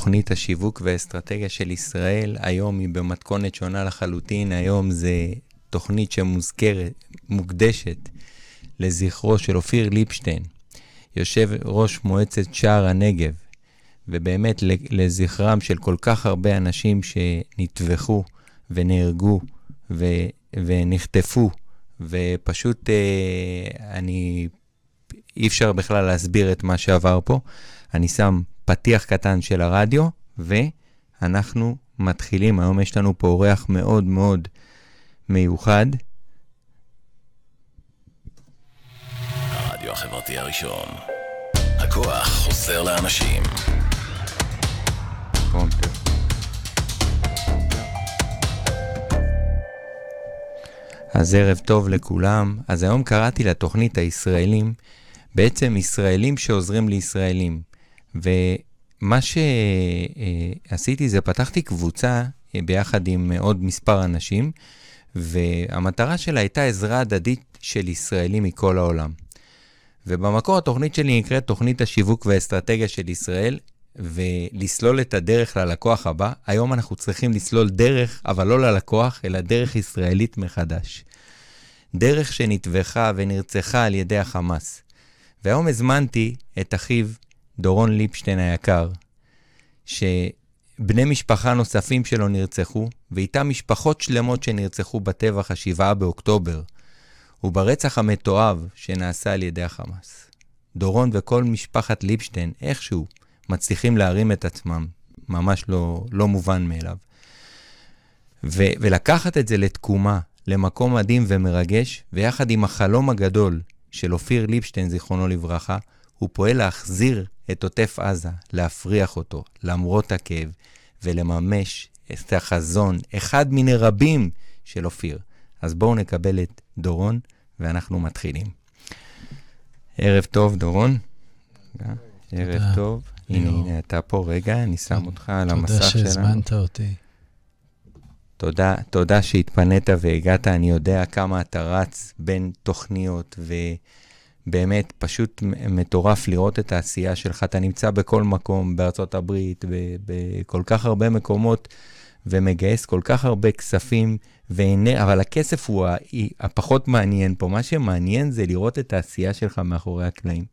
תוכנית השיווק והאסטרטגיה של ישראל. היום היא במתכונת שונה לחלוטין, היום זה תוכנית שמוזכרת, מוקדשת לזכרו של אופיר ליפשטיין, יושב ראש מועצת שער הנגב, ובאמת לזכרם של כל כך הרבה אנשים שנטבחו ונהרגו ו, ונחטפו, ופשוט אה, אני, אי אפשר בכלל להסביר את מה שעבר פה. אני שם פתיח קטן של הרדיו, ואנחנו מתחילים. היום יש לנו פה אורח מאוד מאוד מיוחד. הרדיו החברתי הראשון. הכוח חוזר לאנשים. אז ערב טוב לכולם. אז היום קראתי לתוכנית הישראלים, בעצם ישראלים שעוזרים לישראלים. ומה שעשיתי זה פתחתי קבוצה ביחד עם עוד מספר אנשים, והמטרה שלה הייתה עזרה הדדית של ישראלים מכל העולם. ובמקור התוכנית שלי נקראת תוכנית השיווק והאסטרטגיה של ישראל, ולסלול את הדרך ללקוח הבא. היום אנחנו צריכים לסלול דרך, אבל לא ללקוח, אלא דרך ישראלית מחדש. דרך שנטבחה ונרצחה על ידי החמאס. והיום הזמנתי את אחיו, דורון ליפשטיין היקר, שבני משפחה נוספים שלו נרצחו, ואיתם משפחות שלמות שנרצחו בטבח ה-7 באוקטובר, וברצח המתועב שנעשה על ידי החמאס. דורון וכל משפחת ליפשטיין, איכשהו, מצליחים להרים את עצמם, ממש לא, לא מובן מאליו. ו- ולקחת את זה לתקומה, למקום מדהים ומרגש, ויחד עם החלום הגדול של אופיר ליפשטיין, זיכרונו לברכה, הוא פועל להחזיר את עוטף עזה, להפריח אותו, למרות הכאב, ולממש את החזון, אחד מיני רבים של אופיר. אז בואו נקבל את דורון, ואנחנו מתחילים. ערב טוב, דורון. ערב טוב. הנה, הנה, אתה פה רגע, אני שם אותך על המסך שלנו. תודה שהזמנת אותי. תודה, תודה שהתפנית והגעת, אני יודע כמה אתה רץ בין תוכניות, ובאמת פשוט מטורף לראות את העשייה שלך. אתה נמצא בכל מקום, בארצות הברית, בכל כך הרבה מקומות, ומגייס כל כך הרבה כספים, והנה, אבל הכסף הוא הפחות מעניין פה. מה שמעניין זה לראות את העשייה שלך מאחורי הקלעים.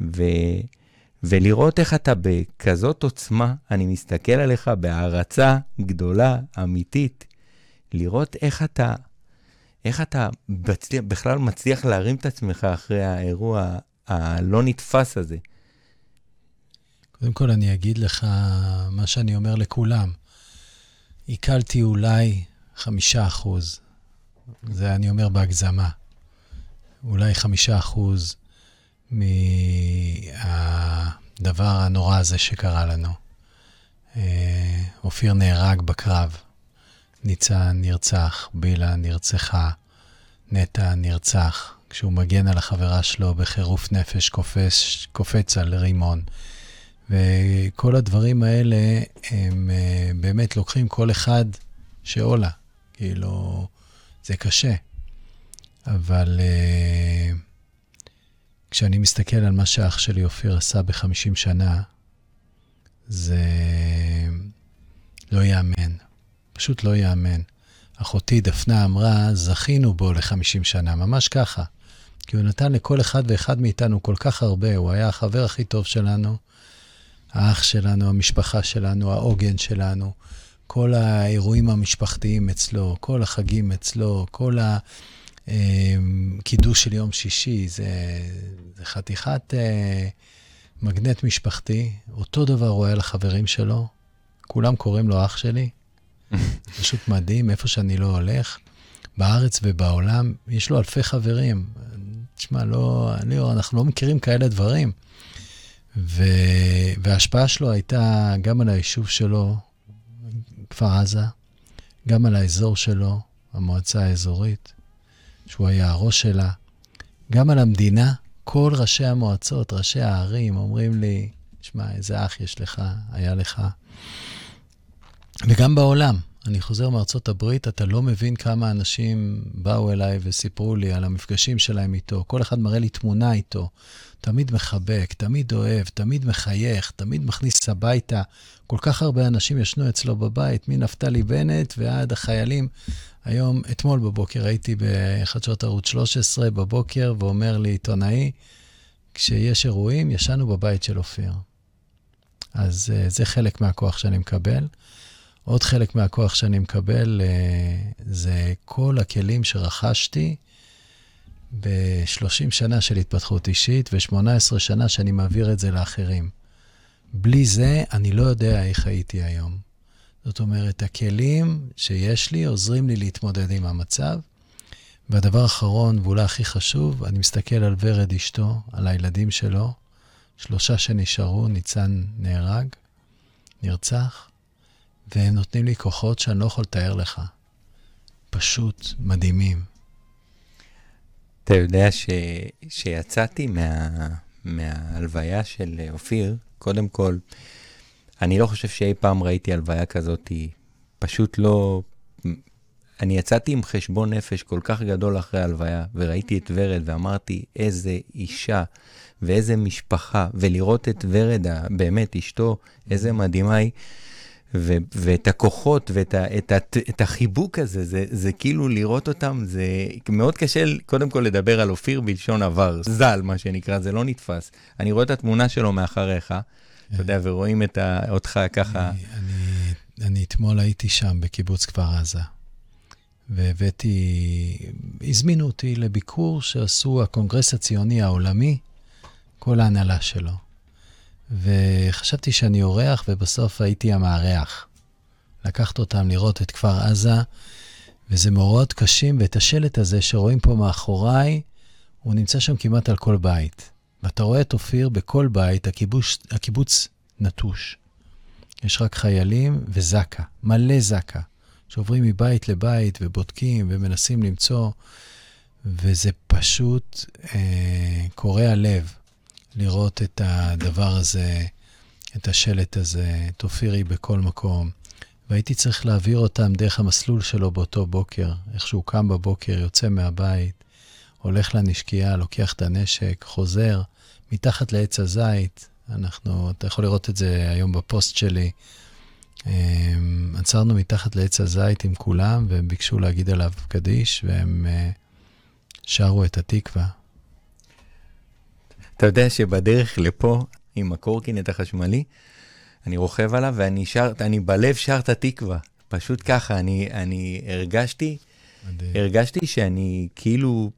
ו... ולראות איך אתה בכזאת עוצמה, אני מסתכל עליך בהערצה גדולה, אמיתית, לראות איך אתה, איך אתה בצליח, בכלל מצליח להרים את עצמך אחרי האירוע הלא נתפס הזה. קודם כל, אני אגיד לך מה שאני אומר לכולם. עיכלתי אולי חמישה אחוז, זה אני אומר בהגזמה. אולי חמישה אחוז מהדבר הנורא הזה שקרה לנו. אה, אופיר נהרג בקרב, ניצן נרצח, בילה נרצחה, נטע נרצח, כשהוא מגן על החברה שלו בחירוף נפש, קופץ, קופץ על רימון. וכל הדברים האלה, הם אה, באמת לוקחים כל אחד שעולה. כאילו, זה קשה. אבל... Uh, כשאני מסתכל על מה שאח שלי אופיר עשה ב-50 שנה, זה לא ייאמן. פשוט לא ייאמן. אחותי דפנה אמרה, זכינו בו ל-50 שנה, ממש ככה. כי הוא נתן לכל אחד ואחד מאיתנו כל כך הרבה, הוא היה החבר הכי טוב שלנו, האח שלנו, המשפחה שלנו, העוגן שלנו, כל האירועים המשפחתיים אצלו, כל החגים אצלו, כל ה... אמ, של יום שישי, זה, זה חתיכת אה, מגנט משפחתי. אותו דבר הוא היה לחברים שלו, כולם קוראים לו אח שלי. פשוט מדהים, איפה שאני לא הולך. בארץ ובעולם, יש לו אלפי חברים. תשמע, לא, לא, אנחנו לא מכירים כאלה דברים. ו, וההשפעה שלו הייתה גם על היישוב שלו, כפר עזה, גם על האזור שלו, המועצה האזורית. שהוא היה הראש שלה. גם על המדינה, כל ראשי המועצות, ראשי הערים, אומרים לי, שמע, איזה אח יש לך, היה לך. וגם בעולם, אני חוזר מארצות הברית, אתה לא מבין כמה אנשים באו אליי וסיפרו לי על המפגשים שלהם איתו. כל אחד מראה לי תמונה איתו. תמיד מחבק, תמיד אוהב, תמיד מחייך, תמיד מכניס הביתה. כל כך הרבה אנשים ישנו אצלו בבית, מנפתלי בנט ועד החיילים. היום, אתמול בבוקר הייתי בחדשות ערוץ 13 בבוקר, ואומר לי עיתונאי, כשיש אירועים, ישנו בבית של אופיר. אז uh, זה חלק מהכוח שאני מקבל. עוד חלק מהכוח שאני מקבל uh, זה כל הכלים שרכשתי ב-30 שנה של התפתחות אישית ו-18 שנה שאני מעביר את זה לאחרים. בלי זה, אני לא יודע איך הייתי היום. זאת אומרת, הכלים שיש לי עוזרים לי להתמודד עם המצב. והדבר האחרון, ואולי הכי חשוב, אני מסתכל על ורד אשתו, על הילדים שלו, שלושה שנשארו, ניצן נהרג, נרצח, והם נותנים לי כוחות שאני לא יכול לתאר לך. פשוט מדהימים. אתה יודע ש... שיצאתי מה... מההלוויה של אופיר, קודם כל, אני לא חושב שאי פעם ראיתי הלוויה כזאת, פשוט לא... אני יצאתי עם חשבון נפש כל כך גדול אחרי ההלוויה, וראיתי את ורד ואמרתי, איזה אישה ואיזה משפחה, ולראות את ורד, באמת אשתו, איזה מדהימה היא. ו- ואת הכוחות ואת ה- את ה- את החיבוק הזה, זה, זה כאילו לראות אותם, זה מאוד קשה קודם כל לדבר על אופיר בלשון עבר, ז"ל מה שנקרא, זה לא נתפס. אני רואה את התמונה שלו מאחריך, אתה יודע, ורואים את ה- אותך ככה. אני, אני, אני אתמול הייתי שם בקיבוץ כפר עזה, והבאתי, הזמינו אותי לביקור שעשו הקונגרס הציוני העולמי, כל ההנהלה שלו. וחשבתי שאני אורח, ובסוף הייתי המארח. לקחת אותם לראות את כפר עזה, וזה מאורעות קשים, ואת השלט הזה שרואים פה מאחוריי, הוא נמצא שם כמעט על כל בית. ואתה רואה את אופיר בכל בית, הקיבוץ, הקיבוץ נטוש. יש רק חיילים וזקה, מלא זקה, שעוברים מבית לבית ובודקים ומנסים למצוא, וזה פשוט אה, קורע לב. לראות את הדבר הזה, את השלט הזה, את אופירי בכל מקום. והייתי צריך להעביר אותם דרך המסלול שלו באותו בוקר, איך שהוא קם בבוקר, יוצא מהבית, הולך לנשקייה, לוקח את הנשק, חוזר, מתחת לעץ הזית. אנחנו, אתה יכול לראות את זה היום בפוסט שלי. אמ, עצרנו מתחת לעץ הזית עם כולם, והם ביקשו להגיד עליו קדיש, והם אה, שרו את התקווה. אתה יודע שבדרך לפה, עם הקורקינט החשמלי, אני רוכב עליו ואני שר, אני בלב שר את התקווה. פשוט ככה, אני, אני הרגשתי, מדהים. הרגשתי שאני כאילו...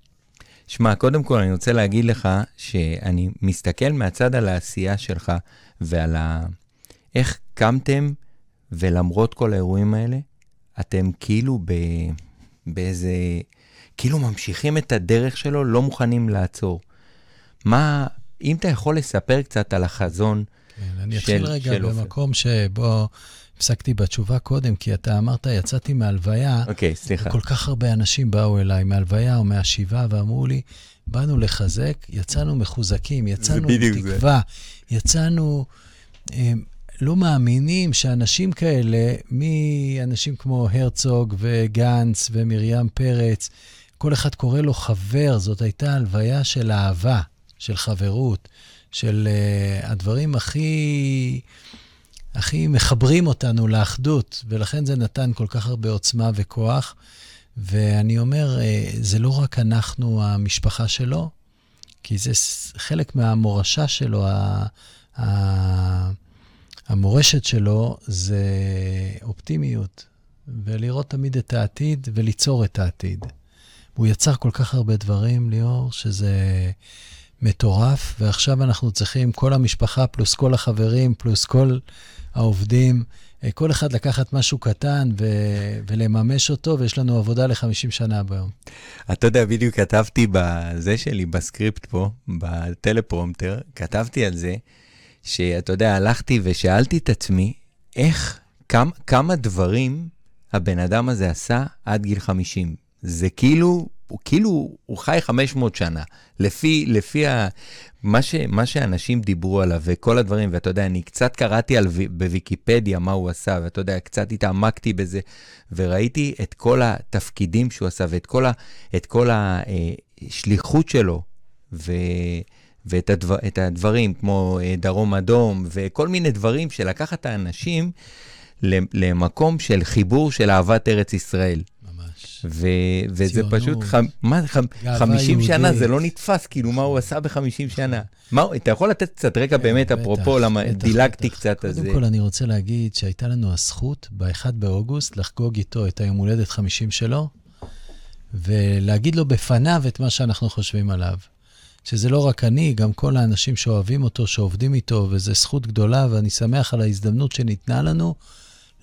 שמע, קודם כל אני רוצה להגיד לך שאני מסתכל מהצד על העשייה שלך ועל ה... איך קמתם, ולמרות כל האירועים האלה, אתם כאילו ב... באיזה... כאילו ממשיכים את הדרך שלו, לא מוכנים לעצור. מה, אם אתה יכול לספר קצת על החזון כן, של אני אתחיל רגע במקום שבו הפסקתי בתשובה קודם, כי אתה אמרת, יצאתי מהלוויה. אוקיי, okay, סליחה. כל כך הרבה אנשים באו אליי מהלוויה או מהשיבה ואמרו לי, באנו לחזק, יצאנו מחוזקים, יצאנו בתקווה, יצאנו... הם, לא מאמינים שאנשים כאלה, מאנשים כמו הרצוג וגנץ ומרים פרץ, כל אחד קורא לו חבר, זאת הייתה הלוויה של אהבה. של חברות, של uh, הדברים הכי, הכי מחברים אותנו לאחדות, ולכן זה נתן כל כך הרבה עוצמה וכוח. ואני אומר, uh, זה לא רק אנחנו המשפחה שלו, כי זה חלק מהמורשה שלו, ה, ה, המורשת שלו זה אופטימיות, ולראות תמיד את העתיד וליצור את העתיד. הוא יצר כל כך הרבה דברים, ליאור, שזה מטורף, ועכשיו אנחנו צריכים, כל המשפחה פלוס כל החברים פלוס כל העובדים, אה, כל אחד לקחת משהו קטן ו- ולממש אותו, ויש לנו עבודה ל-50 שנה ביום. אתה יודע, בדיוק כתבתי בזה שלי, בסקריפט פה, בטלפרומטר, כתבתי על זה, שאתה יודע, הלכתי ושאלתי את עצמי, איך, כמה, כמה דברים הבן אדם הזה עשה עד גיל 50. זה כאילו הוא כאילו, הוא חי 500 שנה. לפי, לפי ה, מה, ש, מה שאנשים דיברו עליו וכל הדברים, ואתה יודע, אני קצת קראתי על, בוויקיפדיה מה הוא עשה, ואתה יודע, קצת התעמקתי בזה, וראיתי את כל התפקידים שהוא עשה ואת כל, ה, כל השליחות שלו, ו... ואת הדבר, הדברים, כמו אה, דרום אדום, וכל מיני דברים שלקחת את האנשים למקום של חיבור של אהבת ארץ ישראל. וזה פשוט, ח- מה, ח- 50 יהודית. שנה זה לא נתפס, כאילו, מה הוא עשה ב-50 שנה. מה, אתה יכול לתת קצת רקע באמת, בטח, אפרופו, למה דילגתי. קצת על זה. קודם כל, אני רוצה להגיד שהייתה לנו הזכות ב-1 באוגוסט לחגוג איתו את היום הולדת 50 שלו, ולהגיד לו בפניו את מה שאנחנו חושבים עליו. שזה לא רק אני, גם כל האנשים שאוהבים אותו, שעובדים איתו, וזו זכות גדולה, ואני שמח על ההזדמנות שניתנה לנו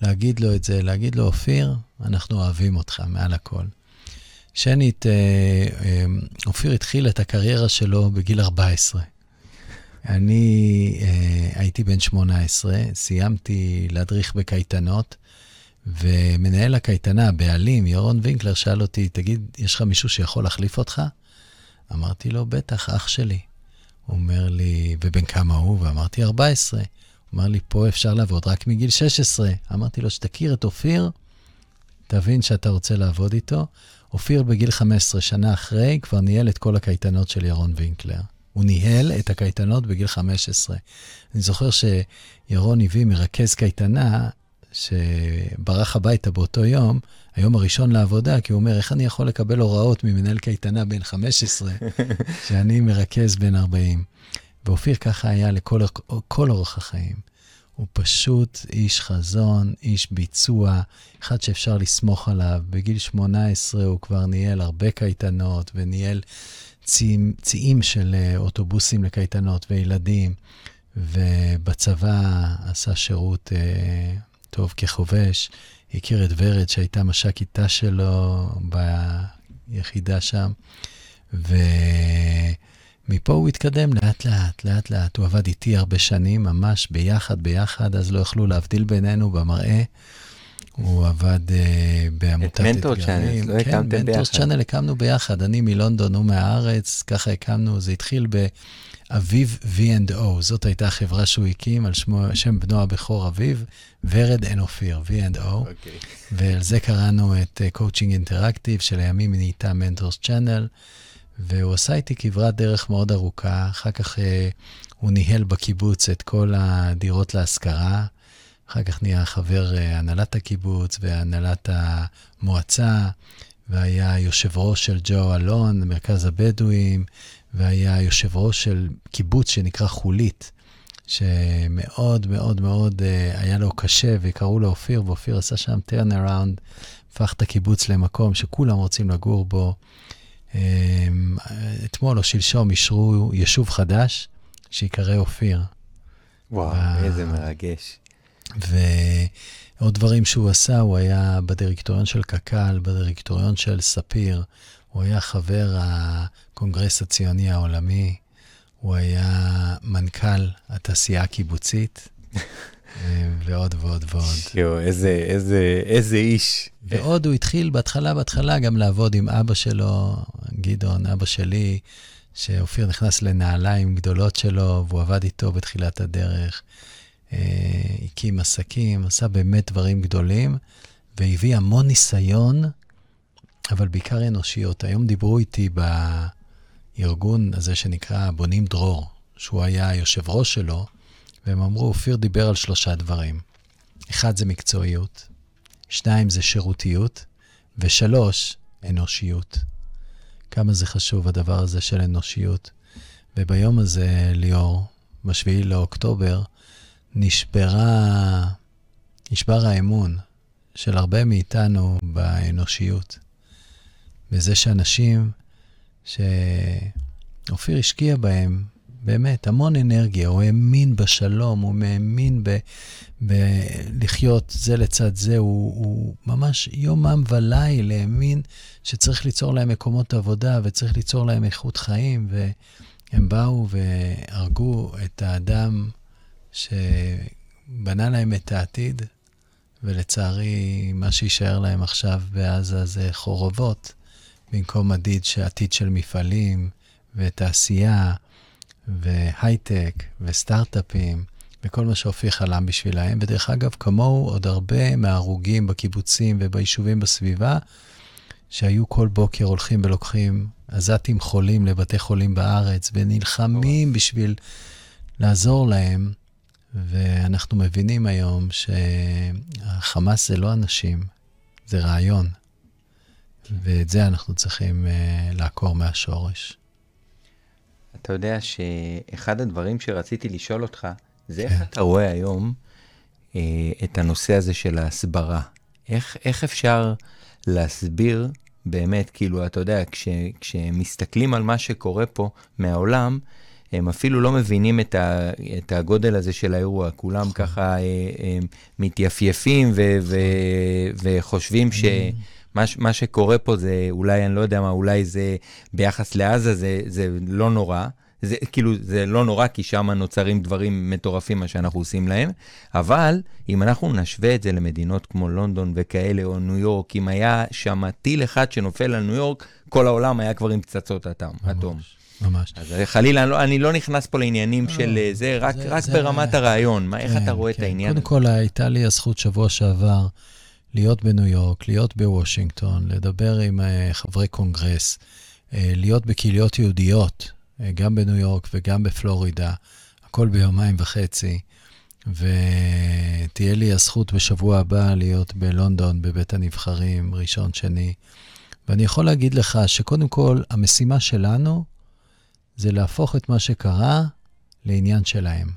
להגיד לו את זה, להגיד לו, אופיר, אנחנו אוהבים אותך מעל הכל. שנית, אה, אה, אופיר התחיל את הקריירה שלו בגיל 14. אני אה, הייתי בן 18, סיימתי להדריך בקייטנות, ומנהל הקייטנה, הבעלים, ירון וינקלר, שאל אותי, תגיד, יש לך מישהו שיכול להחליף אותך? אמרתי לו, בטח, אח שלי. הוא אומר לי, ובן כמה הוא? ואמרתי, 14. אמר לי, פה אפשר לעבוד רק מגיל 16. אמרתי לו, שתכיר את אופיר, תבין שאתה רוצה לעבוד איתו. אופיר בגיל 15, שנה אחרי, כבר ניהל את כל הקייטנות של ירון וינקלר. הוא ניהל את הקייטנות בגיל 15. אני זוכר שירון הביא מרכז קייטנה שברח הביתה באותו יום, היום הראשון לעבודה, כי הוא אומר, איך אני יכול לקבל הוראות ממנהל קייטנה בן 15, שאני מרכז בן 40? ואופיר ככה היה לכל אורך החיים. הוא פשוט איש חזון, איש ביצוע, אחד שאפשר לסמוך עליו. בגיל 18 הוא כבר ניהל הרבה קייטנות וניהל ציים, ציים של אה, אוטובוסים לקייטנות וילדים, ובצבא עשה שירות אה, טוב כחובש, הכיר את ורד שהייתה מש"קית ת"ש שלו ביחידה שם, ומפה הוא התקדם לאט לאט, לאט לאט. הוא עבד איתי הרבה שנים, ממש ביחד, ביחד, אז לא יכלו להבדיל בינינו במראה. הוא עבד uh, בעמותת אתגרים. את מנטור צ'אנל, לא כן, הקמתם ביחד. כן, מנטור צ'אנל הקמנו ביחד, אני מלונדון, הוא מהארץ, ככה הקמנו, זה התחיל באביב V&O, זאת הייתה החברה שהוא הקים על שמו, שם בנו הבכור אביב, ורד אין אופיר, V&O, okay. אוקיי. ועל זה קראנו את Coaching Interactive, שלימים נהייתה Mentors Channel, והוא עשה איתי כברת דרך מאוד ארוכה, אחר כך uh, הוא ניהל בקיבוץ את כל הדירות להשכרה. אחר כך נהיה חבר אה, הנהלת הקיבוץ והנהלת המועצה, והיה יושב ראש של ג'ו אלון, מרכז הבדואים, והיה יושב ראש של קיבוץ שנקרא חולית, שמאוד מאוד מאוד אה, היה לו קשה, וקראו לו אופיר, ואופיר עשה שם turn around, הפך את הקיבוץ למקום שכולם רוצים לגור בו. אמ, אתמול או שלשום אישרו יישוב חדש, שיקרא אופיר. וואו, איזה מרגש. ועוד דברים שהוא עשה, הוא היה בדירקטוריון של קק"ל, בדירקטוריון של ספיר, הוא היה חבר הקונגרס הציוני העולמי, הוא היה מנכ"ל התעשייה הקיבוצית. ועוד ועוד ועוד. יואו, איזה, איזה, איזה איש. ועוד הוא התחיל בהתחלה, בהתחלה גם לעבוד עם אבא שלו, גדעון, אבא שלי, שאופיר נכנס לנעליים גדולות שלו, והוא עבד איתו בתחילת הדרך. אה, הקים עסקים, עשה באמת דברים גדולים, והביא המון ניסיון, אבל בעיקר אנושיות. היום דיברו איתי בארגון הזה שנקרא בונים דרור, שהוא היה היושב ראש שלו, והם אמרו, אופיר דיבר על שלושה דברים. אחד זה מקצועיות, שניים זה שירותיות, ושלוש, אנושיות. כמה זה חשוב הדבר הזה של אנושיות. וביום הזה, ליאור, ב-7 לאוקטובר, נשברה, נשבר האמון של הרבה מאיתנו באנושיות. בזה שאנשים שאופיר השקיע בהם באמת המון אנרגיה, הוא האמין בשלום, הוא האמין בלחיות זה לצד זה, הוא, הוא ממש יומם וליל האמין שצריך ליצור להם מקומות עבודה וצריך ליצור להם איכות חיים, והם באו והרגו את האדם שבנה להם את העתיד, ולצערי, מה שיישאר להם עכשיו בעזה זה חורבות במקום עתיד של מפעלים ותעשייה והייטק וסטארט-אפים וכל מה שהופיע חלם בשבילהם. ודרך אגב, כמוהו עוד הרבה מההרוגים בקיבוצים וביישובים בסביבה, שהיו כל בוקר הולכים ולוקחים עזתים חולים לבתי חולים בארץ ונלחמים בשביל לעזור להם. ואנחנו מבינים היום שהחמאס זה לא אנשים, זה רעיון. ואת זה אנחנו צריכים uh, לעקור מהשורש. אתה יודע שאחד הדברים שרציתי לשאול אותך, זה איך. אתה רואה היום uh, את הנושא הזה של ההסברה. איך, איך אפשר להסביר באמת, כאילו, אתה יודע, כש, כשמסתכלים על מה שקורה פה מהעולם, הם אפילו לא מבינים את, ה, את הגודל הזה של האירוע. כולם נכון. ככה אה, אה, מתייפייפים ו, ו, וחושבים ש... מה, מה שקורה פה זה אולי, אני לא יודע מה, אולי זה ביחס לעזה, זה, זה לא נורא. זה כאילו, זה לא נורא, כי שם נוצרים דברים מטורפים, מה שאנחנו עושים להם, אבל אם אנחנו נשווה את זה למדינות כמו לונדון וכאלה, או ניו יורק, אם היה שם טיל אחד שנופל על ניו יורק, כל העולם היה כבר עם פצצות אטום. ממש. ממש. אז חלילה, אני לא, אני לא נכנס פה לעניינים לא, של זה, רק, זה, רק זה ברמת זה... הרעיון. מה, כן, איך אתה רואה כן. את העניין? קודם כל, הייתה לי הזכות שבוע שעבר להיות בניו יורק, להיות בוושינגטון, לדבר עם uh, חברי קונגרס, uh, להיות בקהיליות יהודיות, uh, גם בניו יורק וגם בפלורידה, הכל ביומיים וחצי. ותהיה לי הזכות בשבוע הבא להיות בלונדון, בבית הנבחרים, ראשון, שני. ואני יכול להגיד לך שקודם כל, המשימה שלנו זה להפוך את מה שקרה לעניין שלהם.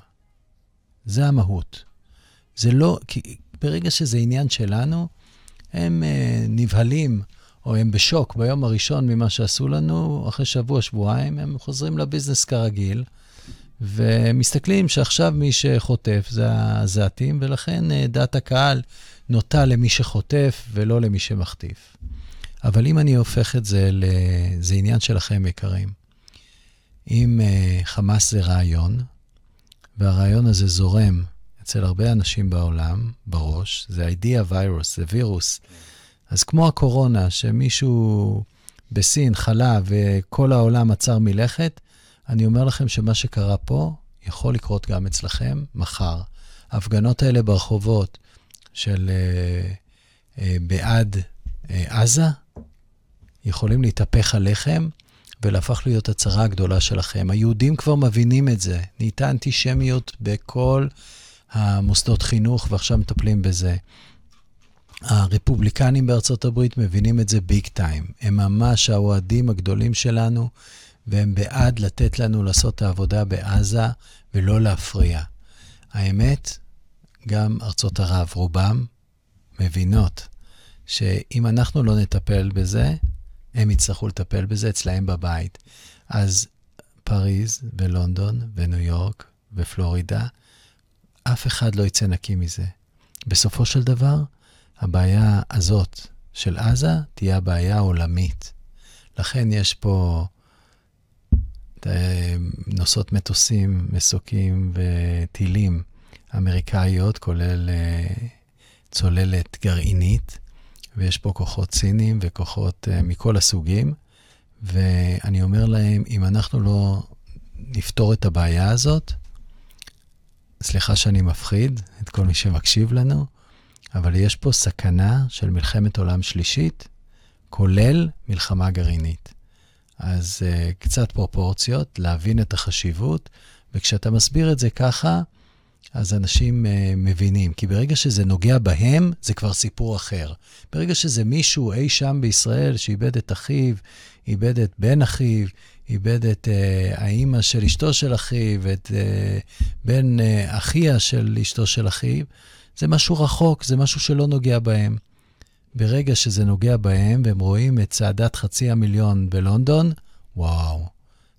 זה המהות. זה לא, ברגע שזה עניין שלנו, הם uh, נבהלים, או הם בשוק ביום הראשון ממה שעשו לנו, אחרי שבוע, שבועיים, הם חוזרים לביזנס כרגיל, ומסתכלים שעכשיו מי שחוטף זה הזעתים, ולכן uh, דעת הקהל נוטה למי שחוטף ולא למי שמחטיף. אבל אם אני הופך את זה, זה עניין שלכם, יקרים. אם uh, חמאס זה רעיון, והרעיון הזה זורם אצל הרבה אנשים בעולם, בראש, זה אידאה וירוס, זה וירוס. אז כמו הקורונה, שמישהו בסין חלה וכל העולם עצר מלכת, אני אומר לכם שמה שקרה פה יכול לקרות גם אצלכם מחר. ההפגנות האלה ברחובות של uh, uh, בעד uh, עזה יכולים להתהפך עליכם ולהפך להיות הצרה הגדולה שלכם. היהודים כבר מבינים את זה. נהייתה אנטישמיות בכל המוסדות חינוך, ועכשיו מטפלים בזה. הרפובליקנים בארצות הברית מבינים את זה ביג טיים. הם ממש האוהדים הגדולים שלנו, והם בעד לתת לנו לעשות את העבודה בעזה ולא להפריע. האמת, גם ארצות ערב, רובם, מבינות שאם אנחנו לא נטפל בזה, הם יצטרכו לטפל בזה אצלהם בבית. אז פריז ולונדון וניו יורק ופלורידה, אף אחד לא יצא נקי מזה. בסופו של דבר, הבעיה הזאת של עזה תהיה הבעיה העולמית. לכן יש פה אה, נוסעות מטוסים, מסוקים וטילים אמריקאיות, כולל אה, צוללת גרעינית, ויש פה כוחות סינים וכוחות uh, מכל הסוגים, ואני אומר להם, אם אנחנו לא נפתור את הבעיה הזאת, סליחה שאני מפחיד את כל מי שמקשיב לנו, אבל יש פה סכנה של מלחמת עולם שלישית, כולל מלחמה גרעינית. אז uh, קצת פרופורציות, להבין את החשיבות, וכשאתה מסביר את זה ככה, אז אנשים uh, מבינים, כי ברגע שזה נוגע בהם, זה כבר סיפור אחר. ברגע שזה מישהו אי שם בישראל שאיבד את אחיו, איבד את בן אחיו, איבד את uh, האימא של אשתו של אחיו, את uh, בן uh, אחיה של אשתו של אחיו, זה משהו רחוק, זה משהו שלא נוגע בהם. ברגע שזה נוגע בהם, והם רואים את צעדת חצי המיליון בלונדון, וואו,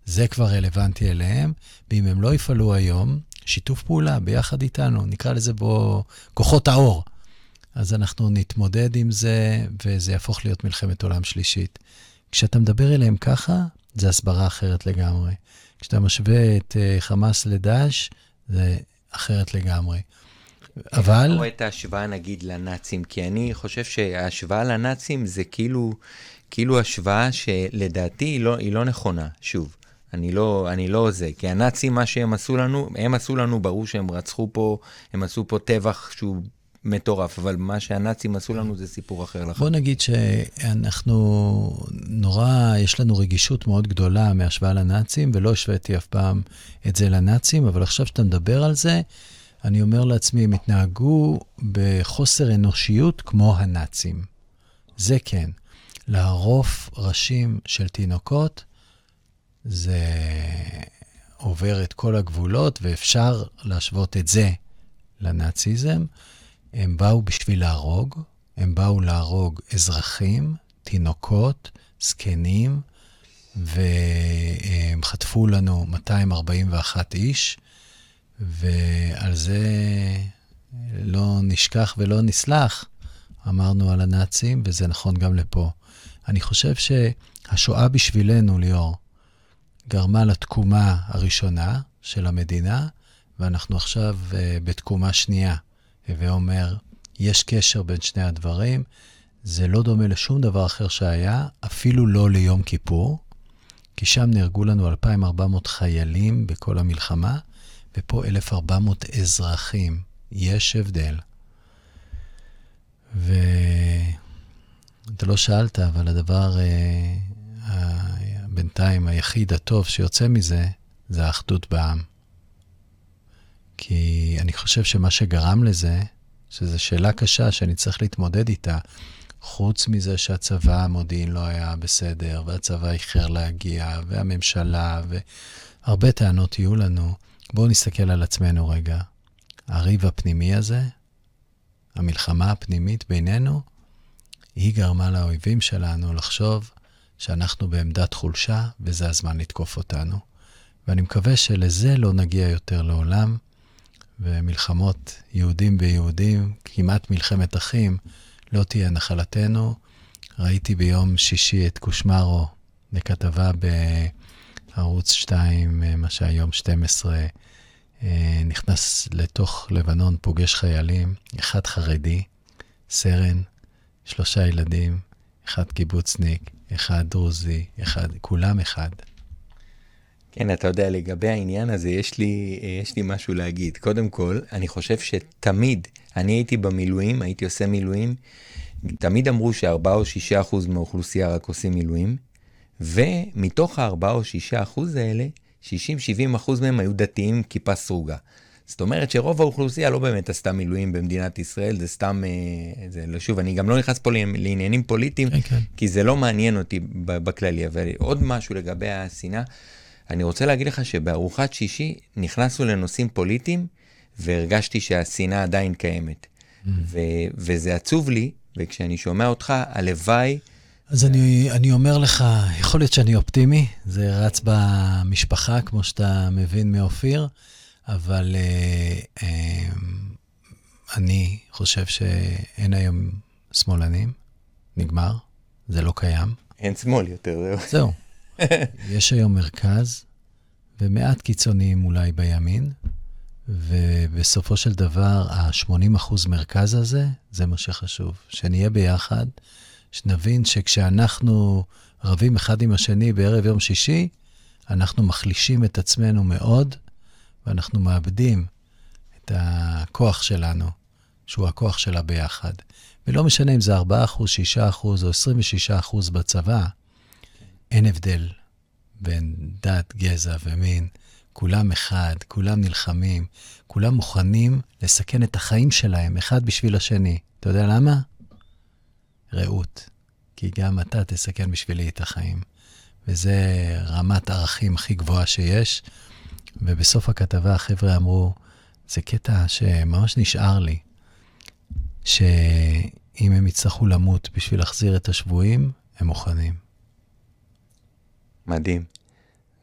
זה כבר רלוונטי אליהם, ואם הם לא יפעלו היום, שיתוף פעולה ביחד איתנו, נקרא לזה בו כוחות האור. אז אנחנו נתמודד עם זה, וזה יהפוך להיות מלחמת עולם שלישית. כשאתה מדבר אליהם ככה, זה הסברה אחרת לגמרי. כשאתה משווה את uh, חמאס לדאעש, זה אחרת לגמרי. אבל... איך אתה רואה את ההשוואה, נגיד, לנאצים? כי אני חושב שההשוואה לנאצים זה כאילו, כאילו השוואה שלדעתי היא לא, היא לא נכונה, שוב. אני לא, אני לא זה, כי הנאצים, מה שהם עשו לנו, הם עשו לנו, ברור שהם רצחו פה, הם עשו פה טבח שהוא מטורף, אבל מה שהנאצים עשו לנו זה סיפור אחר בוא לחלוטין. נגיד שאנחנו נורא, יש לנו רגישות מאוד גדולה מהשוואה לנאצים, ולא השוויתי אף פעם את זה לנאצים, אבל עכשיו שאתה מדבר על זה, אני אומר לעצמי, הם התנהגו בחוסר אנושיות כמו הנאצים. זה כן. לערוף ראשים של תינוקות, זה עובר את כל הגבולות, ואפשר להשוות את זה לנאציזם. הם באו בשביל להרוג, הם באו להרוג אזרחים, תינוקות, זקנים, והם חטפו לנו 241 איש, ועל זה לא נשכח ולא נסלח, אמרנו על הנאצים, וזה נכון גם לפה. אני חושב שהשואה בשבילנו, ליאור, גרמה לתקומה הראשונה של המדינה, ואנחנו עכשיו uh, בתקומה שנייה. הווה אומר, יש קשר בין שני הדברים, זה לא דומה לשום דבר אחר שהיה, אפילו לא ליום כיפור, כי שם נהרגו לנו 2,400 חיילים בכל המלחמה, ופה 1,400 אזרחים. יש הבדל. ואתה לא שאלת, אבל הדבר אה, ה... בינתיים היחיד הטוב שיוצא מזה, זה האחדות בעם. כי אני חושב שמה שגרם לזה, שזו שאלה קשה שאני צריך להתמודד איתה, חוץ מזה שהצבא המודיעין לא היה בסדר, והצבא איחר להגיע, והממשלה, והרבה טענות יהיו לנו, בואו נסתכל על עצמנו רגע. הריב הפנימי הזה, המלחמה הפנימית בינינו, היא גרמה לאויבים שלנו לחשוב שאנחנו בעמדת חולשה וזה הזמן לתקוף אותנו. ואני מקווה שלזה לא נגיע יותר לעולם, ומלחמות יהודים ביהודים, כמעט מלחמת אחים, לא תהיה נחלתנו. ראיתי ביום שישי את קושמרו לכתבה בערוץ 2, מה שהיום 12, נכנס לתוך לבנון, פוגש חיילים, אחד חרדי, סרן, שלושה ילדים, אחד קיבוצניק, אחד דרוזי, אחד, כולם אחד. כן, אתה יודע, לגבי העניין הזה, יש לי, יש לי משהו להגיד. קודם כל, אני חושב שתמיד, אני הייתי במילואים, הייתי עושה מילואים, תמיד אמרו שארבעה או שישה אחוז מהאוכלוסייה רק עושים מילואים, ומתוך הארבעה או שישה אחוז האלה, 60-70 אחוז מהם היו דתיים כיפה סרוגה. זאת אומרת שרוב האוכלוסייה לא באמת עשתה מילואים במדינת ישראל, זה סתם, אה, זה לא, שוב, אני גם לא נכנס פה לעניינים פוליטיים, כן, כן. כי זה לא מעניין אותי בכללי, אבל עוד משהו לגבי השנאה, אני רוצה להגיד לך שבארוחת שישי נכנסנו לנושאים פוליטיים, והרגשתי שהשנאה עדיין קיימת. ו- וזה עצוב לי, וכשאני שומע אותך, הלוואי... אז אני, אני אומר לך, יכול להיות שאני אופטימי, זה רץ במשפחה, כמו שאתה מבין מאופיר, אבל אה, אה, אני חושב שאין היום שמאלנים, נגמר, זה לא קיים. אין שמאל יותר, זהו. זהו. יש היום מרכז, ומעט קיצוניים אולי בימין, ובסופו של דבר, ה-80% מרכז הזה, זה מה שחשוב. שנהיה ביחד, שנבין שכשאנחנו רבים אחד עם השני בערב יום שישי, אנחנו מחלישים את עצמנו מאוד, ואנחנו מאבדים את הכוח שלנו, שהוא הכוח של הביחד. ולא משנה אם זה 4%, 6% או 26% בצבא, אין הבדל בין דת, גזע ומין. כולם אחד, כולם נלחמים, כולם מוכנים לסכן את החיים שלהם, אחד בשביל השני. אתה יודע למה? רעות. כי גם אתה תסכן בשבילי את החיים. וזה רמת ערכים הכי גבוהה שיש. ובסוף הכתבה החבר'ה אמרו, זה קטע שממש נשאר לי, שאם הם יצטרכו למות בשביל להחזיר את השבויים, הם מוכנים. מדהים.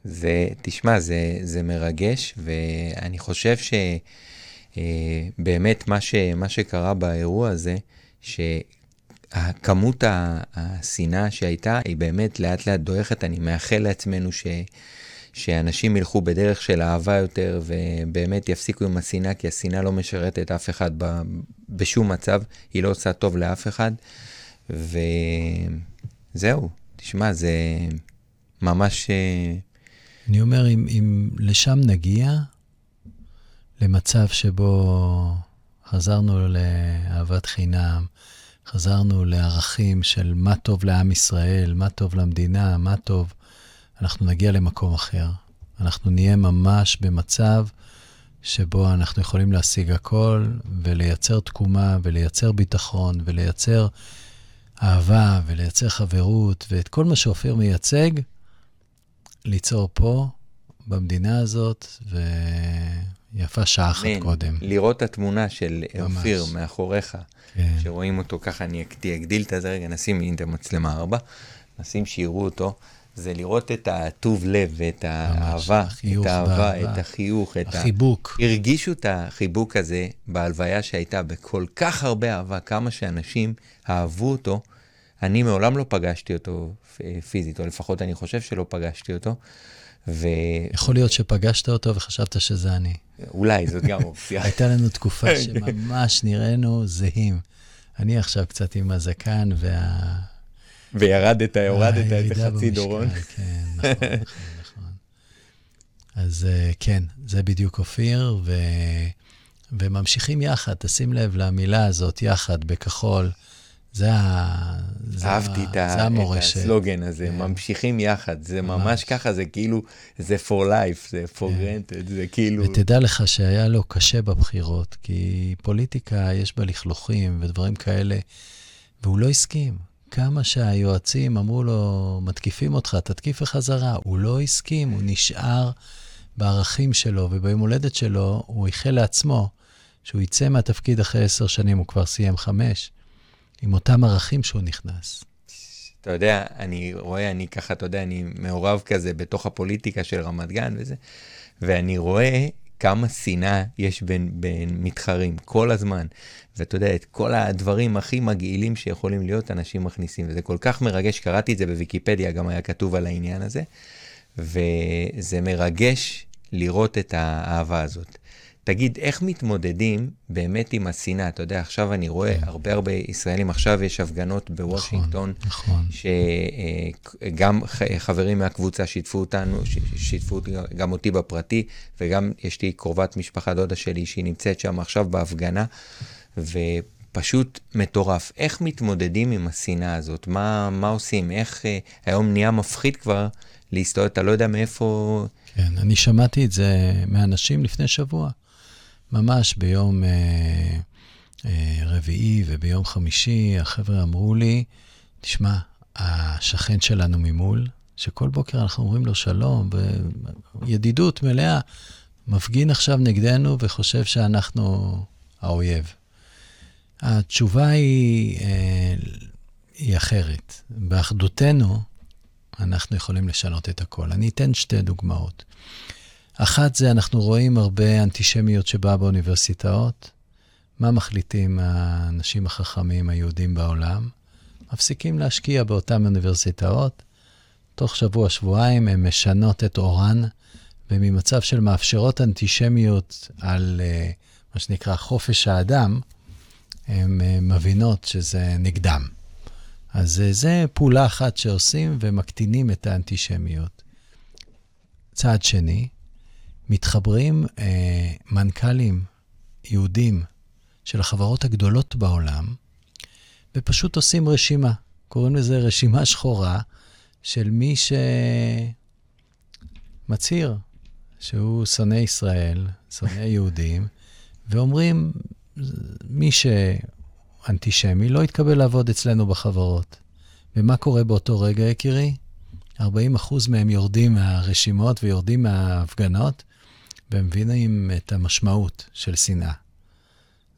זה, תשמע, זה, זה מרגש, ואני חושב שבאמת מה, ש, מה שקרה באירוע הזה, שכמות השנאה שהייתה, היא באמת לאט לאט דועכת. אני מאחל לעצמנו ש, שאנשים ילכו בדרך של אהבה יותר, ובאמת יפסיקו עם השנאה, כי השנאה לא משרתת אף אחד ב, בשום מצב, היא לא עושה טוב לאף אחד. וזהו, תשמע, זה ממש... אה, אני אומר, אם, אם לשם נגיע, למצב שבו חזרנו לאהבת חינם, חזרנו לערכים של מה טוב לעם ישראל, מה טוב למדינה, מה טוב, אנחנו נגיע למקום אחר. אנחנו נהיה ממש במצב שבו אנחנו יכולים להשיג הכל ולייצר תקומה ולייצר ביטחון ולייצר אהבה ולייצר חברות ואת כל מה שאופיר מייצג, ליצור פה, במדינה הזאת, ויפה שעה אחת קודם. לראות את התמונה של אופיר מאחוריך, כן. שרואים אותו ככה, אני אגדיל את זה רגע, נשים את המצלמה ארבע, נשים שיראו אותו. זה לראות את הטוב לב ואת האהבה, החיוך, את האהבה, את החיוך, את החיבוק. ה... הרגישו את החיבוק הזה בהלוויה שהייתה בכל כך הרבה אהבה, כמה שאנשים אהבו אותו. אני מעולם לא פגשתי אותו פיזית, או לפחות אני חושב שלא פגשתי אותו. ו... יכול להיות שפגשת אותו וחשבת שזה אני. אולי, זאת גם אופציה. הייתה לנו תקופה שממש נראינו זהים. אני עכשיו קצת עם הזקן וה... וירדת, הורדת איזה חצי דורון. כן, נכון, נכון, נכון. אז אה, כן, זה בדיוק אופיר, ו... וממשיכים יחד, תשים לב למילה הזאת, יחד, בכחול. זה. זה אהבתי ה... את, ה... את הסלוגן הזה, yeah. כן. ממשיכים יחד, זה ממש. ממש ככה, זה כאילו, זה for life, זה for yeah. כן. granted, זה כאילו... ותדע לך שהיה לו קשה בבחירות, כי פוליטיקה יש בה לכלוכים ודברים כאלה, והוא לא הסכים. כמה שהיועצים אמרו לו, מתקיפים אותך, תתקיף בחזרה. הוא לא הסכים, הוא נשאר בערכים שלו, וביום הולדת שלו הוא איחל לעצמו שהוא יצא מהתפקיד אחרי עשר שנים, הוא כבר סיים חמש. עם אותם ערכים שהוא נכנס. אתה יודע, אני רואה, אני ככה, אתה יודע, אני מעורב כזה בתוך הפוליטיקה של רמת גן וזה, ואני רואה כמה שנאה יש בין, בין מתחרים כל הזמן. ואתה יודע, את כל הדברים הכי מגעילים שיכולים להיות, אנשים מכניסים. וזה כל כך מרגש, קראתי את זה בוויקיפדיה, גם היה כתוב על העניין הזה, וזה מרגש לראות את האהבה הזאת. תגיד, איך מתמודדים באמת עם השנאה? אתה יודע, עכשיו אני רואה כן. הרבה הרבה ישראלים, עכשיו יש הפגנות בוושינגטון, נכון, נכון. שגם חברים מהקבוצה שיתפו אותנו, שיתפו גם אותי בפרטי, וגם יש לי קרובת משפחה, דודה שלי, שהיא נמצאת שם עכשיו בהפגנה, ופשוט מטורף. איך מתמודדים עם השנאה הזאת? מה, מה עושים? איך אה, היום נהיה מפחיד כבר להסתובב, אתה לא יודע מאיפה... כן, אני שמעתי את זה מאנשים לפני שבוע. ממש ביום אה, אה, רביעי וביום חמישי, החבר'ה אמרו לי, תשמע, השכן שלנו ממול, שכל בוקר אנחנו אומרים לו שלום, בידידות מלאה, מפגין עכשיו נגדנו וחושב שאנחנו האויב. התשובה היא, אה, היא אחרת. באחדותנו, אנחנו יכולים לשנות את הכל. אני אתן שתי דוגמאות. אחת זה, אנחנו רואים הרבה אנטישמיות שבאה באוניברסיטאות. מה מחליטים האנשים החכמים היהודים בעולם? מפסיקים להשקיע באותן אוניברסיטאות. תוך שבוע-שבועיים הן משנות את אורן, וממצב של מאפשרות אנטישמיות על uh, מה שנקרא חופש האדם, הן uh, מבינות שזה נגדם. אז uh, זה פעולה אחת שעושים ומקטינים את האנטישמיות. צעד שני, מתחברים אה, מנכ"לים יהודים של החברות הגדולות בעולם, ופשוט עושים רשימה. קוראים לזה רשימה שחורה של מי שמצהיר שהוא שונא ישראל, שונא יהודים, ואומרים, מי שאנטישמי לא יתקבל לעבוד אצלנו בחברות. ומה קורה באותו רגע, יקירי? 40% מהם יורדים מהרשימות ויורדים מההפגנות, והם מבינים את המשמעות של שנאה.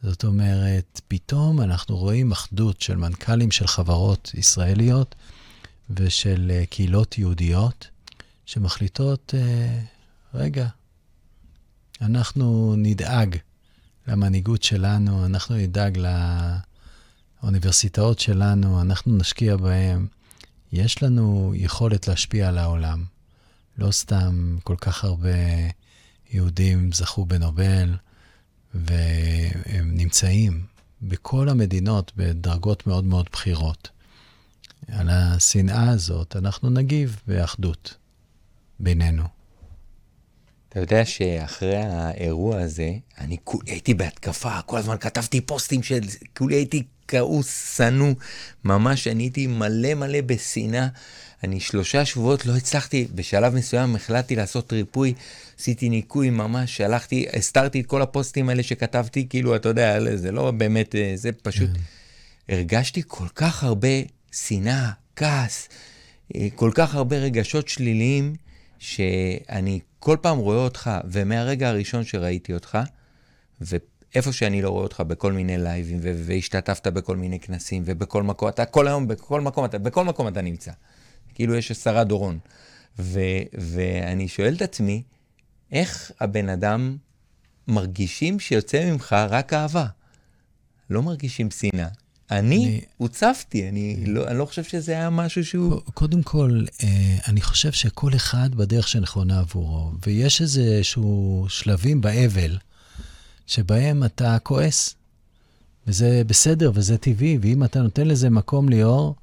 זאת אומרת, פתאום אנחנו רואים אחדות של מנכ"לים של חברות ישראליות ושל uh, קהילות יהודיות שמחליטות, uh, רגע, אנחנו נדאג למנהיגות שלנו, אנחנו נדאג לאוניברסיטאות שלנו, אנחנו נשקיע בהם. יש לנו יכולת להשפיע על העולם. לא סתם כל כך הרבה יהודים זכו בנובל, והם נמצאים בכל המדינות בדרגות מאוד מאוד בכירות. על השנאה הזאת אנחנו נגיב באחדות בינינו. אתה יודע שאחרי האירוע הזה, אני כולי הייתי בהתקפה, כל הזמן כתבתי פוסטים של, כולי הייתי כעוס, שנוא, ממש אני הייתי מלא מלא בשנאה. אני שלושה שבועות לא הצלחתי, בשלב מסוים החלטתי לעשות ריפוי, עשיתי ניקוי ממש, שלחתי, הסתרתי את כל הפוסטים האלה שכתבתי, כאילו, אתה יודע, זה לא באמת, אה, זה פשוט, כן. הרגשתי כל כך הרבה שנאה, כעס, אה, כל כך הרבה רגשות שליליים, שאני כל פעם רואה אותך, ומהרגע הראשון שראיתי אותך, ואיפה שאני לא רואה אותך בכל מיני לייבים, והשתתפת בכל מיני כנסים, ובכל מקום, אתה כל היום, בכל מקום, אתה, בכל מקום אתה נמצא. כאילו יש עשרה דורון. ו, ואני שואל את עצמי, איך הבן אדם מרגישים שיוצא ממך רק אהבה? לא מרגישים שנאה. אני הוצפתי, אני, אני, לא, אני לא חושב שזה היה משהו שהוא... קודם כל, אה, אני חושב שכל אחד בדרך שנכונה עבורו, ויש איזשהו שלבים באבל שבהם אתה כועס, וזה בסדר וזה טבעי, ואם אתה נותן לזה מקום ליאור,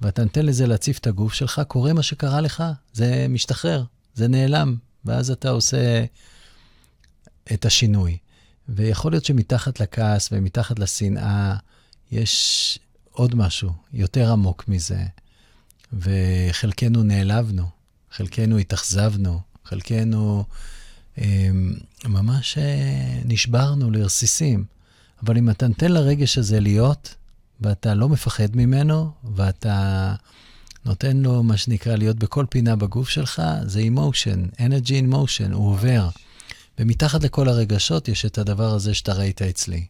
ואתה נותן לזה להציף את הגוף שלך, קורה מה שקרה לך, זה משתחרר, זה נעלם, ואז אתה עושה את השינוי. ויכול להיות שמתחת לכעס ומתחת לשנאה, יש עוד משהו יותר עמוק מזה, וחלקנו נעלבנו, חלקנו התאכזבנו, חלקנו אה, ממש נשברנו לרסיסים. אבל אם אתה נותן לרגש הזה להיות, ואתה לא מפחד ממנו, ואתה נותן לו, מה שנקרא, להיות בכל פינה בגוף שלך, זה emotion, energy in motion, הוא עובר. ומתחת לכל הרגשות יש את הדבר הזה שאתה ראית אצלי.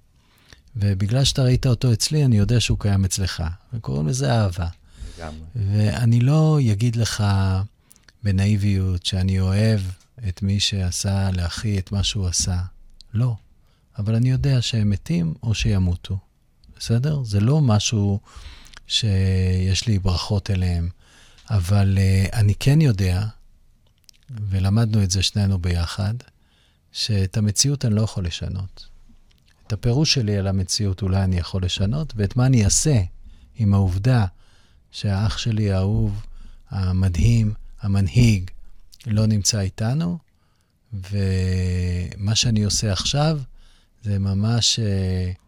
ובגלל שאתה ראית אותו אצלי, אני יודע שהוא קיים אצלך. וקוראים לזה אהבה. לגמרי. ואני לא אגיד לך בנאיביות שאני אוהב את מי שעשה לאחי את מה שהוא עשה. לא. אבל אני יודע שהם מתים או שימותו. בסדר? זה לא משהו שיש לי ברכות אליהם. אבל uh, אני כן יודע, ולמדנו את זה שנינו ביחד, שאת המציאות אני לא יכול לשנות. את הפירוש שלי על המציאות אולי אני יכול לשנות, ואת מה אני אעשה עם העובדה שהאח שלי האהוב, המדהים, המנהיג, לא נמצא איתנו, ומה שאני עושה עכשיו זה ממש uh,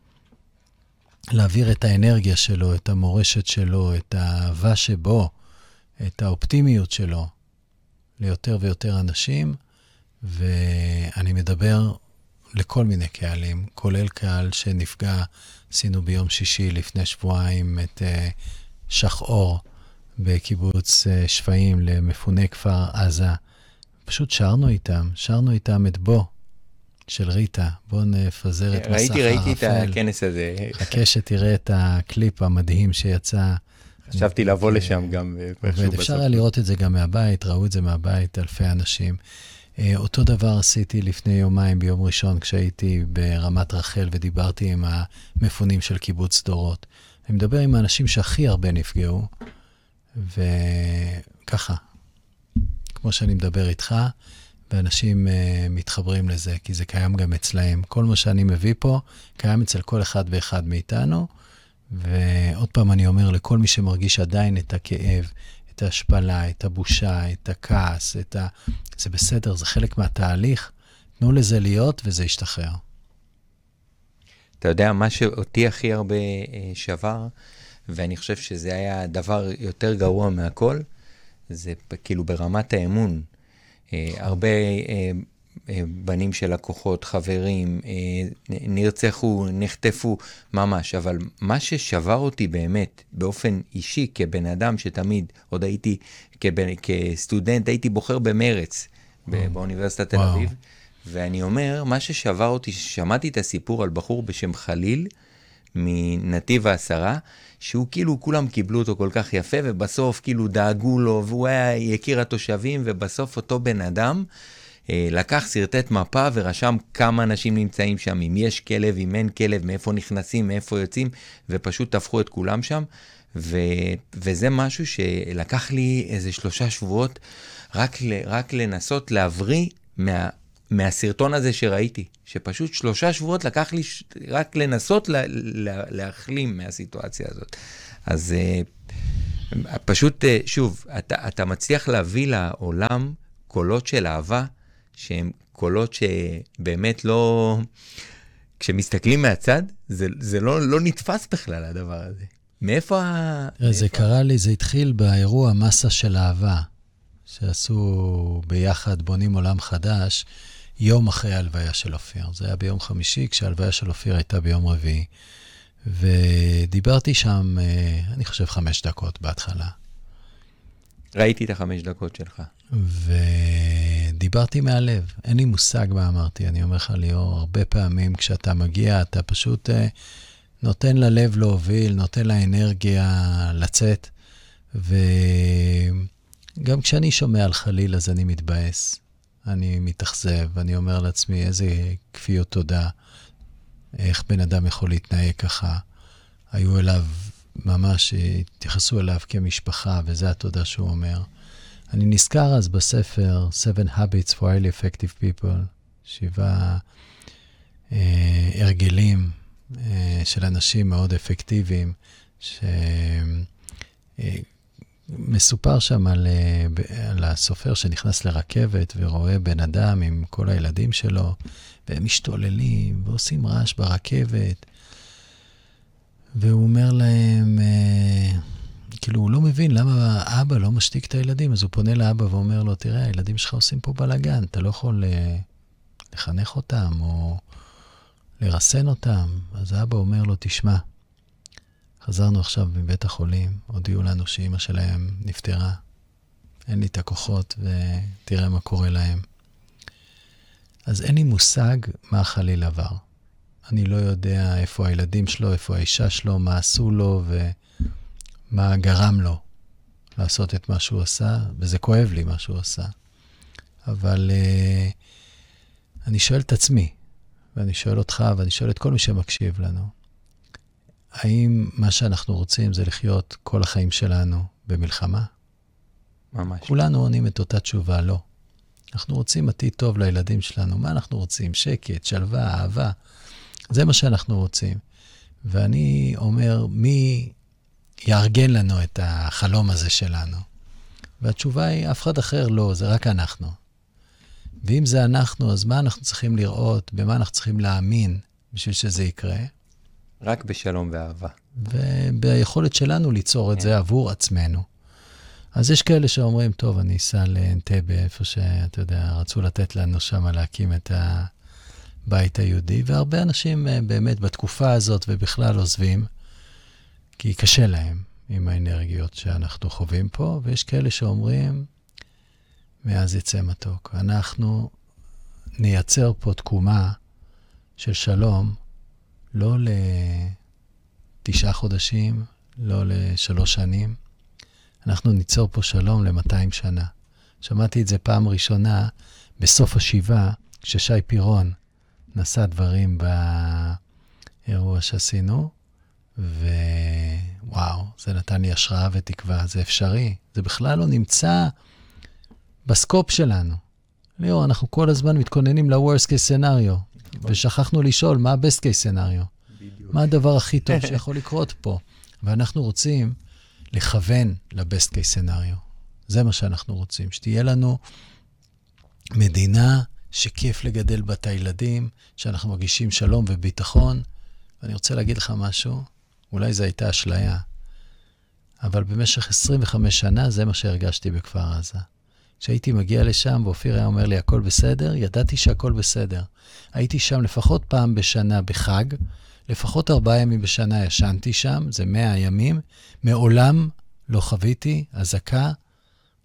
להעביר את האנרגיה שלו, את המורשת שלו, את האהבה שבו, את האופטימיות שלו ליותר ויותר אנשים, ואני מדבר לכל מיני קהלים, כולל קהל שנפגע, עשינו ביום שישי לפני שבועיים את uh, שחאור בקיבוץ uh, שפיים למפוני כפר עזה. פשוט שרנו איתם, שרנו איתם את בו של ריטה. בואו נפזר את מסך הערפל. ראיתי, ראיתי את הכנס הזה. חכה שתראה את הקליפ המדהים שיצא. חשבתי לבוא לשם גם. ואפשר היה לראות את זה גם מהבית, ראו את זה מהבית אלפי אנשים. אה, אותו דבר עשיתי לפני יומיים, ביום ראשון, כשהייתי ברמת רחל ודיברתי עם המפונים של קיבוץ דורות. אני מדבר עם האנשים שהכי הרבה נפגעו, וככה, כמו שאני מדבר איתך, ואנשים uh, מתחברים לזה, כי זה קיים גם אצלהם. כל מה שאני מביא פה, קיים אצל כל אחד ואחד מאיתנו. ועוד פעם אני אומר לכל מי שמרגיש עדיין את הכאב, את ההשפלה, את הבושה, את הכעס, את ה... זה בסדר, זה חלק מהתהליך. תנו לזה להיות וזה ישתחרר. אתה יודע, מה שאותי הכי הרבה אה, שבר, ואני חושב שזה היה דבר יותר גרוע מהכל, זה כאילו ברמת האמון. אה, הרבה אה, בנים של לקוחות, חברים, נרצחו, נחטפו, ממש. אבל מה ששבר אותי באמת, באופן אישי, כבן אדם שתמיד, עוד הייתי, כבן, כסטודנט, הייתי בוחר במרץ באוניברסיטת תל אביב. ואני אומר, מה ששבר אותי, ששמעתי את הסיפור על בחור בשם חליל, מנתיב העשרה, שהוא כאילו, כולם קיבלו אותו כל כך יפה, ובסוף כאילו דאגו לו, והוא היה יקיר התושבים, ובסוף אותו בן אדם, אה, לקח, שרטט מפה ורשם כמה אנשים נמצאים שם, אם יש כלב, אם אין כלב, מאיפה נכנסים, מאיפה יוצאים, ופשוט טפחו את כולם שם. ו, וזה משהו שלקח לי איזה שלושה שבועות רק, רק לנסות להבריא מה, מהסרטון הזה שראיתי, שפשוט שלושה שבועות לקח לי ש... רק לנסות לה, לה, להחלים מהסיטואציה הזאת. אז uh, פשוט, uh, שוב, אתה, אתה מצליח להביא לעולם קולות של אהבה, שהם קולות שבאמת לא... כשמסתכלים מהצד, זה, זה לא, לא נתפס בכלל, הדבר הזה. מאיפה ה... זה קרה לי, זה התחיל באירוע מסה של אהבה, שעשו ביחד, בונים עולם חדש, יום אחרי ההלוויה של אופיר. זה היה ביום חמישי, כשההלוויה של אופיר הייתה ביום רביעי. ודיברתי שם, אה, אני חושב, חמש דקות בהתחלה. ראיתי את החמש דקות שלך. ודיברתי מהלב, אין לי מושג מה אמרתי. אני אומר לך, ליאור, הרבה פעמים כשאתה מגיע, אתה פשוט uh, נותן ללב להוביל, נותן לאנרגיה לצאת. וגם כשאני שומע על חליל, אז אני מתבאס. אני מתאכזב, אני אומר לעצמי, איזה כפיות תודה, איך בן אדם יכול להתנהג ככה. היו אליו, ממש התייחסו אליו כמשפחה, וזה התודה שהוא אומר. אני נזכר אז בספר Seven Habits for Highly Effective People, שבעה אה, הרגלים אה, של אנשים מאוד אפקטיביים, ש... אה, מסופר שם על, אה, על הסופר שנכנס לרכבת ורואה בן אדם עם כל הילדים שלו, והם משתוללים ועושים רעש ברכבת. והוא אומר להם, אה, כאילו, הוא לא מבין למה אבא לא משתיק את הילדים, אז הוא פונה לאבא ואומר לו, תראה, הילדים שלך עושים פה בלאגן, אתה לא יכול אה, לחנך אותם או לרסן אותם. אז האבא אומר לו, תשמע, חזרנו עכשיו מבית החולים, הודיעו לנו שאימא שלהם נפטרה. אין לי את הכוחות, ותראה מה קורה להם. אז אין לי מושג מה חליל עבר. אני לא יודע איפה הילדים שלו, איפה האישה שלו, מה עשו לו ומה גרם לו לעשות את מה שהוא עשה, וזה כואב לי מה שהוא עשה. אבל uh, אני שואל את עצמי, ואני שואל אותך, ואני שואל את כל מי שמקשיב לנו, האם מה שאנחנו רוצים זה לחיות כל החיים שלנו במלחמה? ממש. כולנו עונים את אותה תשובה, לא. אנחנו רוצים עתיד טוב לילדים שלנו. מה אנחנו רוצים? שקט, שלווה, אהבה. זה מה שאנחנו רוצים. ואני אומר, מי יארגן לנו את החלום הזה שלנו? והתשובה היא, אף אחד אחר לא, זה רק אנחנו. ואם זה אנחנו, אז מה אנחנו צריכים לראות, במה אנחנו צריכים להאמין בשביל שזה יקרה? רק בשלום ואהבה. וביכולת שלנו ליצור את כן. זה עבור עצמנו. אז יש כאלה שאומרים, טוב, אני אסע לאנטבה, איפה שאתה יודע, רצו לתת לנו שם להקים את הבית היהודי, והרבה אנשים אה, באמת בתקופה הזאת ובכלל עוזבים, כי קשה להם עם האנרגיות שאנחנו חווים פה, ויש כאלה שאומרים, מאז יצא מתוק. אנחנו נייצר פה תקומה של שלום, לא לתשעה חודשים, לא לשלוש שנים. אנחנו ניצור פה שלום ל-200 שנה. שמעתי את זה פעם ראשונה בסוף השבעה, כששי פירון נשא דברים באירוע שעשינו, ווואו, זה נתן לי השראה ותקווה, זה אפשרי. זה בכלל לא נמצא בסקופ שלנו. ליאור, אנחנו כל הזמן מתכוננים ל-Worst case scenario. ושכחנו לשאול מה ה-best case scenario. מה הדבר הכי טוב שיכול לקרות פה? ואנחנו רוצים לכוון ל-best case scenario. זה מה שאנחנו רוצים, שתהיה לנו מדינה שכיף לגדל בה את הילדים, שאנחנו מרגישים שלום וביטחון. ואני רוצה להגיד לך משהו, אולי זו הייתה אשליה, אבל במשך 25 שנה זה מה שהרגשתי בכפר עזה. כשהייתי מגיע לשם ואופיר היה אומר לי, הכל בסדר, ידעתי שהכל בסדר. הייתי שם לפחות פעם בשנה בחג, לפחות ארבעה ימים בשנה ישנתי שם, זה מאה ימים. מעולם לא חוויתי אזעקה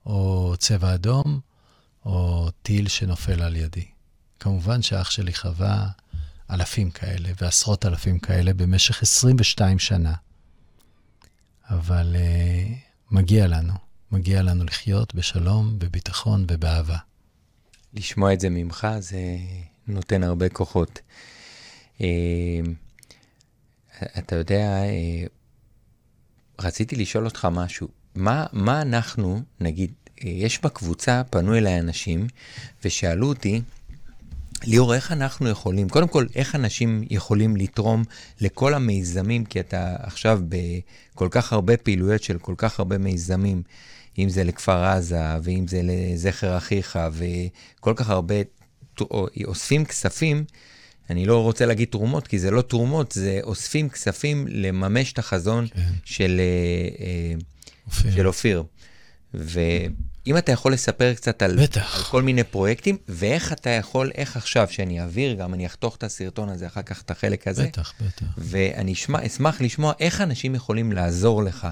או צבע אדום או טיל שנופל על ידי. כמובן שאח שלי חווה אלפים כאלה ועשרות אלפים כאלה במשך 22 שנה. אבל uh, מגיע לנו. מגיע לנו לחיות בשלום, בביטחון ובאהבה. לשמוע את זה ממך, זה נותן הרבה כוחות. אה, אתה יודע, אה, רציתי לשאול אותך משהו. מה, מה אנחנו, נגיד, אה, יש בקבוצה, פנו אליי אנשים ושאלו אותי, ליאור, איך אנחנו יכולים, קודם כל, איך אנשים יכולים לתרום לכל המיזמים, כי אתה עכשיו בכל כך הרבה פעילויות של כל כך הרבה מיזמים, אם זה לכפר עזה, ואם זה לזכר אחיך, וכל כך הרבה אוספים כספים, אני לא רוצה להגיד תרומות, כי זה לא תרומות, זה אוספים כספים לממש את החזון כן. של, אה, אה, אופיר. של אופיר. ואם אתה יכול לספר קצת על, על כל מיני פרויקטים, ואיך אתה יכול, איך עכשיו, שאני אעביר גם, אני אחתוך את הסרטון הזה, אחר כך את החלק הזה. בטח, בטח. ואני שמה, אשמח לשמוע איך אנשים יכולים לעזור לך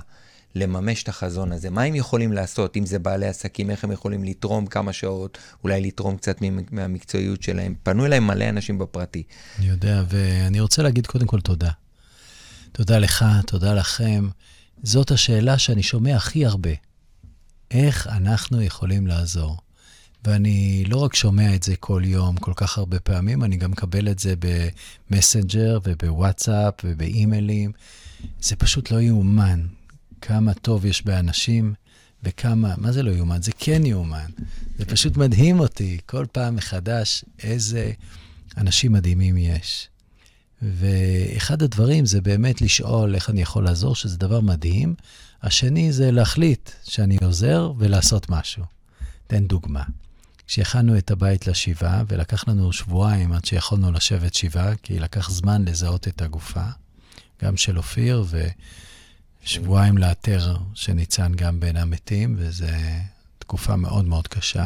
לממש את החזון הזה. מה הם יכולים לעשות, אם זה בעלי עסקים, איך הם יכולים לתרום כמה שעות, אולי לתרום קצת מהמקצועיות שלהם. פנו אליי מלא אנשים בפרטי. אני יודע, ואני רוצה להגיד קודם כל תודה. תודה לך, תודה לכם. זאת השאלה שאני שומע הכי הרבה. איך אנחנו יכולים לעזור? ואני לא רק שומע את זה כל יום, כל כך הרבה פעמים, אני גם מקבל את זה במסנג'ר ובוואטסאפ ובאימיילים. זה פשוט לא יאומן. כמה טוב יש באנשים, וכמה, מה זה לא יאומן? זה כן יאומן. זה פשוט מדהים אותי כל פעם מחדש איזה אנשים מדהימים יש. ואחד הדברים זה באמת לשאול איך אני יכול לעזור, שזה דבר מדהים. השני זה להחליט שאני עוזר ולעשות משהו. תן דוגמה. כשהכנו את הבית לשבעה, ולקח לנו שבועיים עד שיכולנו לשבת שבעה, כי לקח זמן לזהות את הגופה, גם של אופיר, ו... שבועיים לאתר שניצן גם בין המתים, וזו תקופה מאוד מאוד קשה.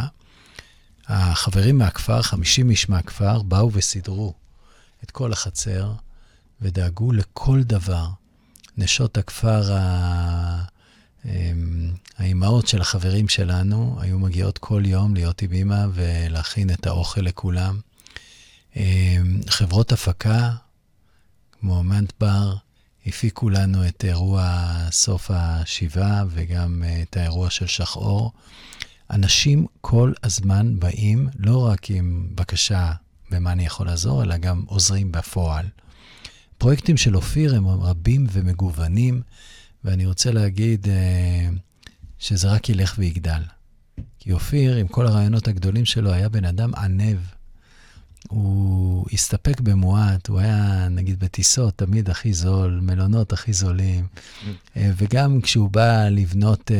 החברים מהכפר, 50 איש מהכפר, באו וסידרו את כל החצר ודאגו לכל דבר. נשות הכפר, אמ, האימהות של החברים שלנו, היו מגיעות כל יום להיות עם אמא ולהכין את האוכל לכולם. אמ, חברות הפקה, כמו מנטבר, הפיקו לנו את אירוע סוף השבעה וגם אה, את האירוע של שחור. אנשים כל הזמן באים לא רק עם בקשה במה אני יכול לעזור, אלא גם עוזרים בפועל. פרויקטים של אופיר הם רבים ומגוונים, ואני רוצה להגיד אה, שזה רק ילך ויגדל. כי אופיר, עם כל הרעיונות הגדולים שלו, היה בן אדם ענב. הוא הסתפק במועט, הוא היה, נגיד, בטיסות תמיד הכי זול, מלונות הכי זולים. אה, וגם כשהוא בא לבנות uh,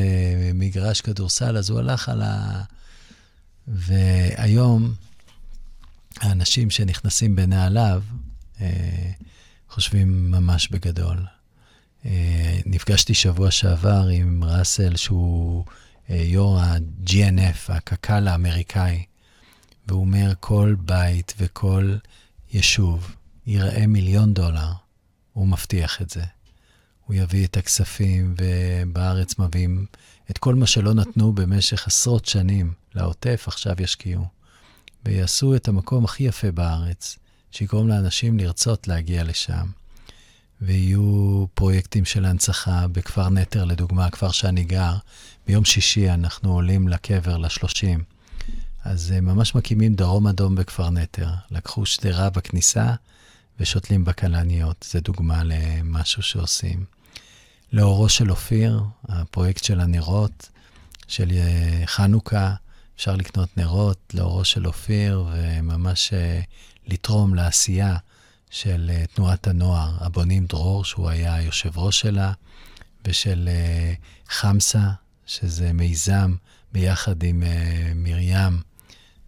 מגרש כדורסל, אז הוא הלך על ה... והיום, האנשים שנכנסים בנעליו uh, חושבים ממש בגדול. Uh, נפגשתי שבוע שעבר עם ראסל, שהוא uh, יו"ר ה-GNF, הקק"ל האמריקאי. והוא אומר, כל בית וכל יישוב ייראה מיליון דולר, הוא מבטיח את זה. הוא יביא את הכספים, ובארץ מביאים את כל מה שלא נתנו במשך עשרות שנים לעוטף, עכשיו ישקיעו. ויעשו את המקום הכי יפה בארץ, שיגרום לאנשים לרצות להגיע לשם. ויהיו פרויקטים של הנצחה בכפר נטר, לדוגמה, הכפר שאני גר. ביום שישי אנחנו עולים לקבר לשלושים. אז אה, ממש מקימים דרום אדום בכפר נטר. לקחו שדרה בכניסה ושותלים בכלניות. זה דוגמה למשהו שעושים. לאורו של אופיר, הפרויקט של הנרות, של אה, חנוכה, אפשר לקנות נרות לאורו של אופיר וממש אה, לתרום לעשייה של תנועת הנוער, הבונים דרור, שהוא היה יושב ראש שלה, ושל חמסה, שזה מיזם ביחד עם מרים,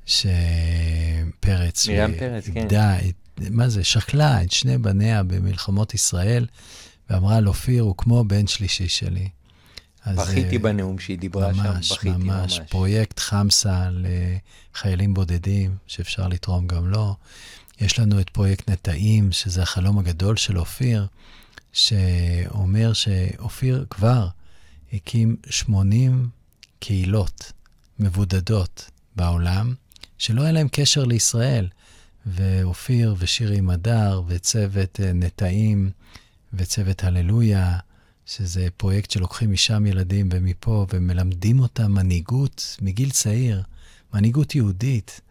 שפרץ, מרים פרץ, כן. איבדה, מה זה, שקלה את שני בניה במלחמות ישראל, ואמרה לאופיר, הוא כמו בן שלישי שלי. בכיתי uh, בנאום שהיא דיברה ממש, שם, בכיתי ממש. ממש, פרויקט חמסה לחיילים בודדים, שאפשר לתרום גם לו. יש לנו את פרויקט נטעים, שזה החלום הגדול של אופיר, שאומר שאופיר כבר הקים 80 קהילות מבודדות בעולם, שלא היה להם קשר לישראל. ואופיר ושירי מדר וצוות אה, נטעים וצוות הללויה, שזה פרויקט שלוקחים משם ילדים ומפה ומלמדים אותם מנהיגות מגיל צעיר, מנהיגות יהודית.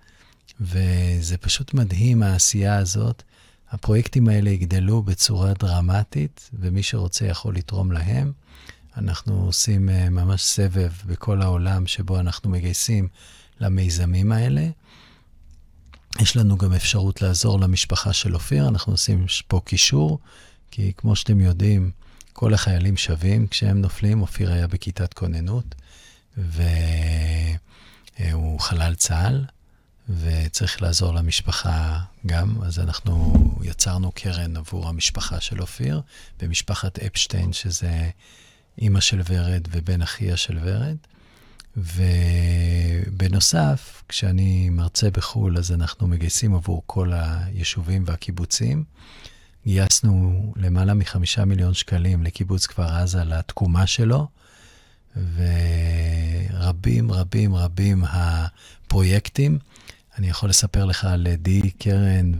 וזה פשוט מדהים, העשייה הזאת. הפרויקטים האלה יגדלו בצורה דרמטית, ומי שרוצה יכול לתרום להם. אנחנו עושים אה, ממש סבב בכל העולם שבו אנחנו מגייסים למיזמים האלה. יש לנו גם אפשרות לעזור למשפחה של אופיר, אנחנו עושים פה קישור, כי כמו שאתם יודעים, כל החיילים שווים כשהם נופלים. אופיר היה בכיתת כוננות, והוא חלל צה"ל, וצריך לעזור למשפחה גם, אז אנחנו יצרנו קרן עבור המשפחה של אופיר, במשפחת אפשטיין, שזה אימא של ורד ובן אחיה של ורד. ובנוסף, כשאני מרצה בחו"ל, אז אנחנו מגייסים עבור כל היישובים והקיבוצים. גייסנו למעלה מחמישה מיליון שקלים לקיבוץ כפר עזה לתקומה שלו, ורבים רבים רבים הפרויקטים. אני יכול לספר לך על די קרן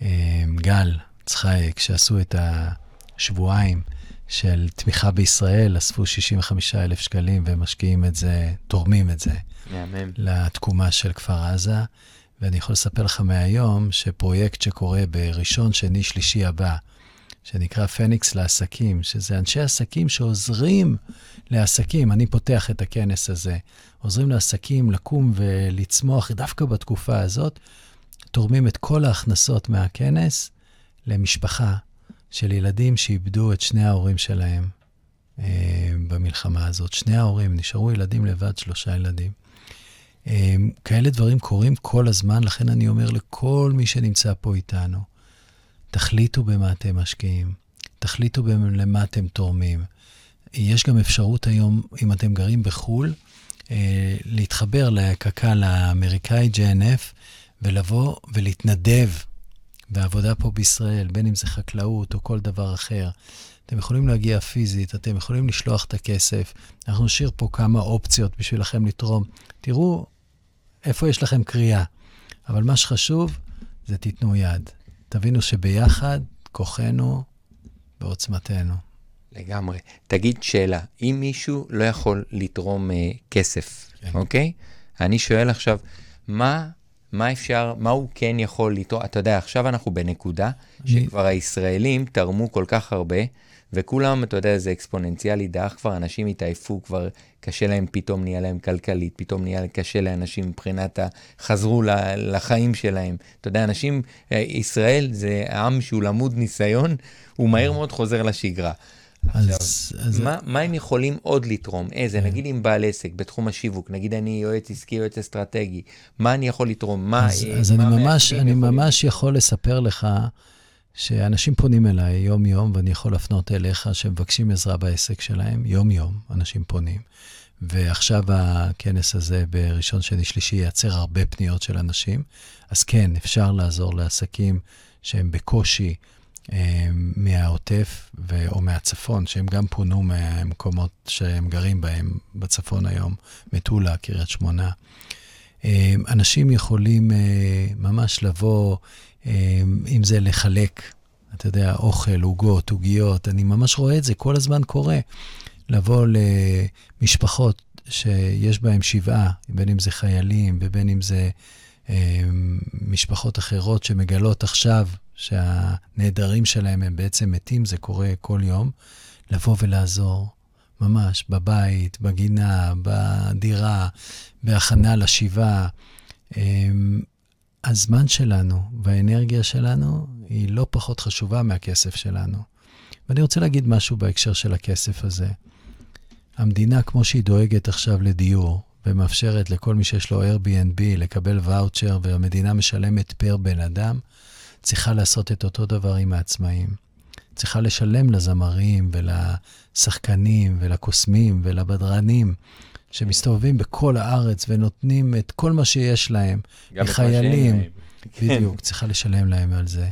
וגל צחייק, שעשו את השבועיים של תמיכה בישראל, אספו 65 אלף שקלים ומשקיעים את זה, תורמים את זה. מהמם. לתקומה של כפר עזה. ואני יכול לספר לך מהיום שפרויקט שקורה בראשון, שני, שלישי הבא, שנקרא פניקס לעסקים, שזה אנשי עסקים שעוזרים לעסקים, אני פותח את הכנס הזה, עוזרים לעסקים לקום ולצמוח דווקא בתקופה הזאת, תורמים את כל ההכנסות מהכנס למשפחה של ילדים שאיבדו את שני ההורים שלהם אה, במלחמה הזאת. שני ההורים, נשארו ילדים לבד, שלושה ילדים. אה, כאלה דברים קורים כל הזמן, לכן אני אומר לכל מי שנמצא פה איתנו, תחליטו במה אתם משקיעים, תחליטו למה אתם תורמים. יש גם אפשרות היום, אם אתם גרים בחו"ל, אה, להתחבר לקק"ל האמריקאי JNF ולבוא ולהתנדב בעבודה פה בישראל, בין אם זה חקלאות או כל דבר אחר. אתם יכולים להגיע פיזית, אתם יכולים לשלוח את הכסף. אנחנו נשאיר פה כמה אופציות בשבילכם לתרום. תראו איפה יש לכם קריאה. אבל מה שחשוב זה תיתנו יד. תבינו שביחד כוחנו בעוצמתנו. לגמרי. תגיד שאלה, אם מישהו לא יכול לתרום uh, כסף, כן. אוקיי? אני שואל עכשיו, מה, מה אפשר, מה הוא כן יכול לתרום? אתה יודע, עכשיו אנחנו בנקודה אני... שכבר הישראלים תרמו כל כך הרבה, וכולם, אתה יודע, זה אקספוננציאלי דח, כבר אנשים התעייפו, כבר קשה להם, פתאום נהיה להם כלכלית, פתאום נהיה קשה לאנשים מבחינת ה... חזרו לחיים שלהם. אתה יודע, אנשים, אה, ישראל זה עם שהוא למוד ניסיון, הוא מהר מאוד חוזר לשגרה. אז, אז... מה, מה הם יכולים עוד לתרום? איזה, כן. נגיד עם בעל עסק בתחום השיווק, נגיד אני יועץ עסקי, יועץ אסטרטגי, מה אני יכול לתרום? מה... אז, אז מה אני, ממש, אני ממש יכול לספר לך שאנשים פונים אליי יום-יום, ואני יכול לפנות אליך שמבקשים עזרה בעסק שלהם, יום-יום אנשים פונים. ועכשיו הכנס הזה בראשון, שני, שלישי ייצר הרבה פניות של אנשים. אז כן, אפשר לעזור לעסקים שהם בקושי אה, מהעוטף ו- או מהצפון, שהם גם פונו מהמקומות שהם גרים בהם בצפון היום, מטולה, קריית שמונה. אה, אנשים יכולים אה, ממש לבוא אם זה לחלק, אתה יודע, אוכל, עוגות, עוגיות, אני ממש רואה את זה, כל הזמן קורה. לבוא למשפחות שיש בהן שבעה, בין אם זה חיילים ובין אם זה אה, משפחות אחרות שמגלות עכשיו שהנעדרים שלהם הם בעצם מתים, זה קורה כל יום, לבוא ולעזור, ממש, בבית, בגינה, בדירה, בהכנה לשבעה. אה, הזמן שלנו והאנרגיה שלנו היא לא פחות חשובה מהכסף שלנו. ואני רוצה להגיד משהו בהקשר של הכסף הזה. המדינה, כמו שהיא דואגת עכשיו לדיור, ומאפשרת לכל מי שיש לו Airbnb לקבל ואוצ'ר, והמדינה משלמת פר בן אדם, צריכה לעשות את אותו דבר עם העצמאים. צריכה לשלם לזמרים ולשחקנים ולקוסמים ולבדרנים שמסתובבים בכל הארץ ונותנים את כל מה שיש להם לחיילים. בדיוק, צריכה לשלם להם על זה.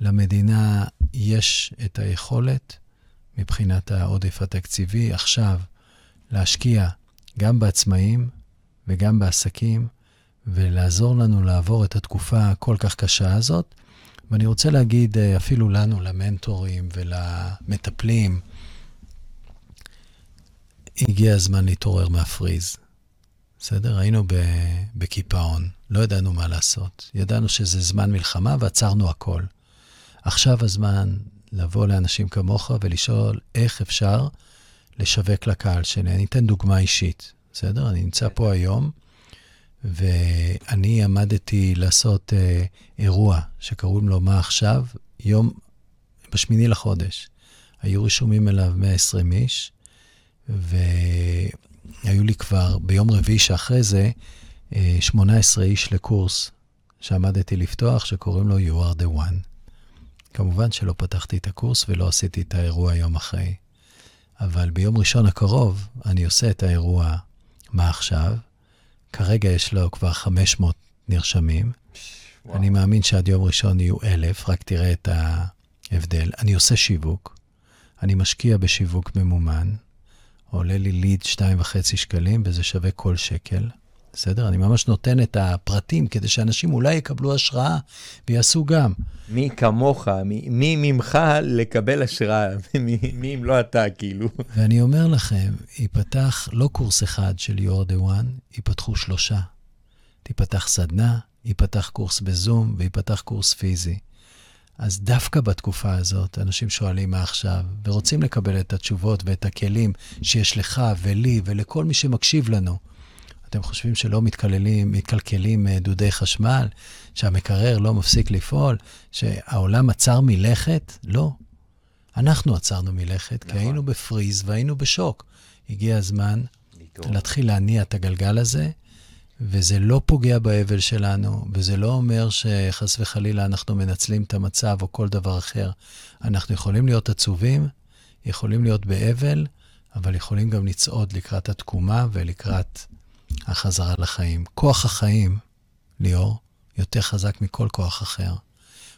למדינה יש את היכולת, מבחינת העודף התקציבי, עכשיו להשקיע גם בעצמאים וגם בעסקים, ולעזור לנו לעבור את התקופה הכל כך קשה הזאת. ואני רוצה להגיד אה, אפילו לנו, למנטורים ולמטפלים, הגיע הזמן להתעורר מהפריז. בסדר? היינו בקיפאון, לא ידענו מה לעשות. ידענו שזה זמן מלחמה ועצרנו הכל. עכשיו הזמן לבוא לאנשים כמוך ולשאול איך אפשר לשווק לקהל שלי. אני אתן דוגמה אישית, בסדר? אני נמצא פה היום, ואני עמדתי לעשות אה, אירוע שקוראים לו מה עכשיו, יום, בשמיני לחודש. היו רשומים אליו 120 איש, והיו לי כבר ביום רביעי שאחרי זה 18 אה, איש לקורס שעמדתי לפתוח, שקוראים לו You are the one. כמובן שלא פתחתי את הקורס ולא עשיתי את האירוע יום אחרי. אבל ביום ראשון הקרוב אני עושה את האירוע מה עכשיו. כרגע יש לו כבר 500 נרשמים. וואו. אני מאמין שעד יום ראשון יהיו אלף, רק תראה את ההבדל. אני עושה שיווק, אני משקיע בשיווק ממומן, עולה לי ליד 2.5 שקלים, וזה שווה כל שקל. בסדר? אני ממש נותן את הפרטים כדי שאנשים אולי יקבלו השראה ויעשו גם. מי כמוך, מי, מי ממך לקבל השראה? מי, מי אם לא אתה, כאילו? ואני אומר לכם, ייפתח לא קורס אחד של are the one, ייפתחו שלושה. תיפתח סדנה, ייפתח קורס בזום וייפתח קורס פיזי. אז דווקא בתקופה הזאת, אנשים שואלים מה עכשיו, ורוצים לקבל את התשובות ואת הכלים שיש לך ולי ולכל מי שמקשיב לנו. אתם חושבים שלא מתקללים, מתקלקלים אה, דודי חשמל, שהמקרר לא מפסיק לפעול, שהעולם עצר מלכת? לא. אנחנו עצרנו מלכת, נכון. כי היינו בפריז והיינו בשוק. הגיע הזמן ליטור. להתחיל להניע את הגלגל הזה, וזה לא פוגע באבל שלנו, וזה לא אומר שחס וחלילה אנחנו מנצלים את המצב או כל דבר אחר. אנחנו יכולים להיות עצובים, יכולים להיות באבל, אבל יכולים גם לצעוד לקראת התקומה ולקראת החזרה לחיים. כוח החיים, ליאור, יותר חזק מכל כוח אחר.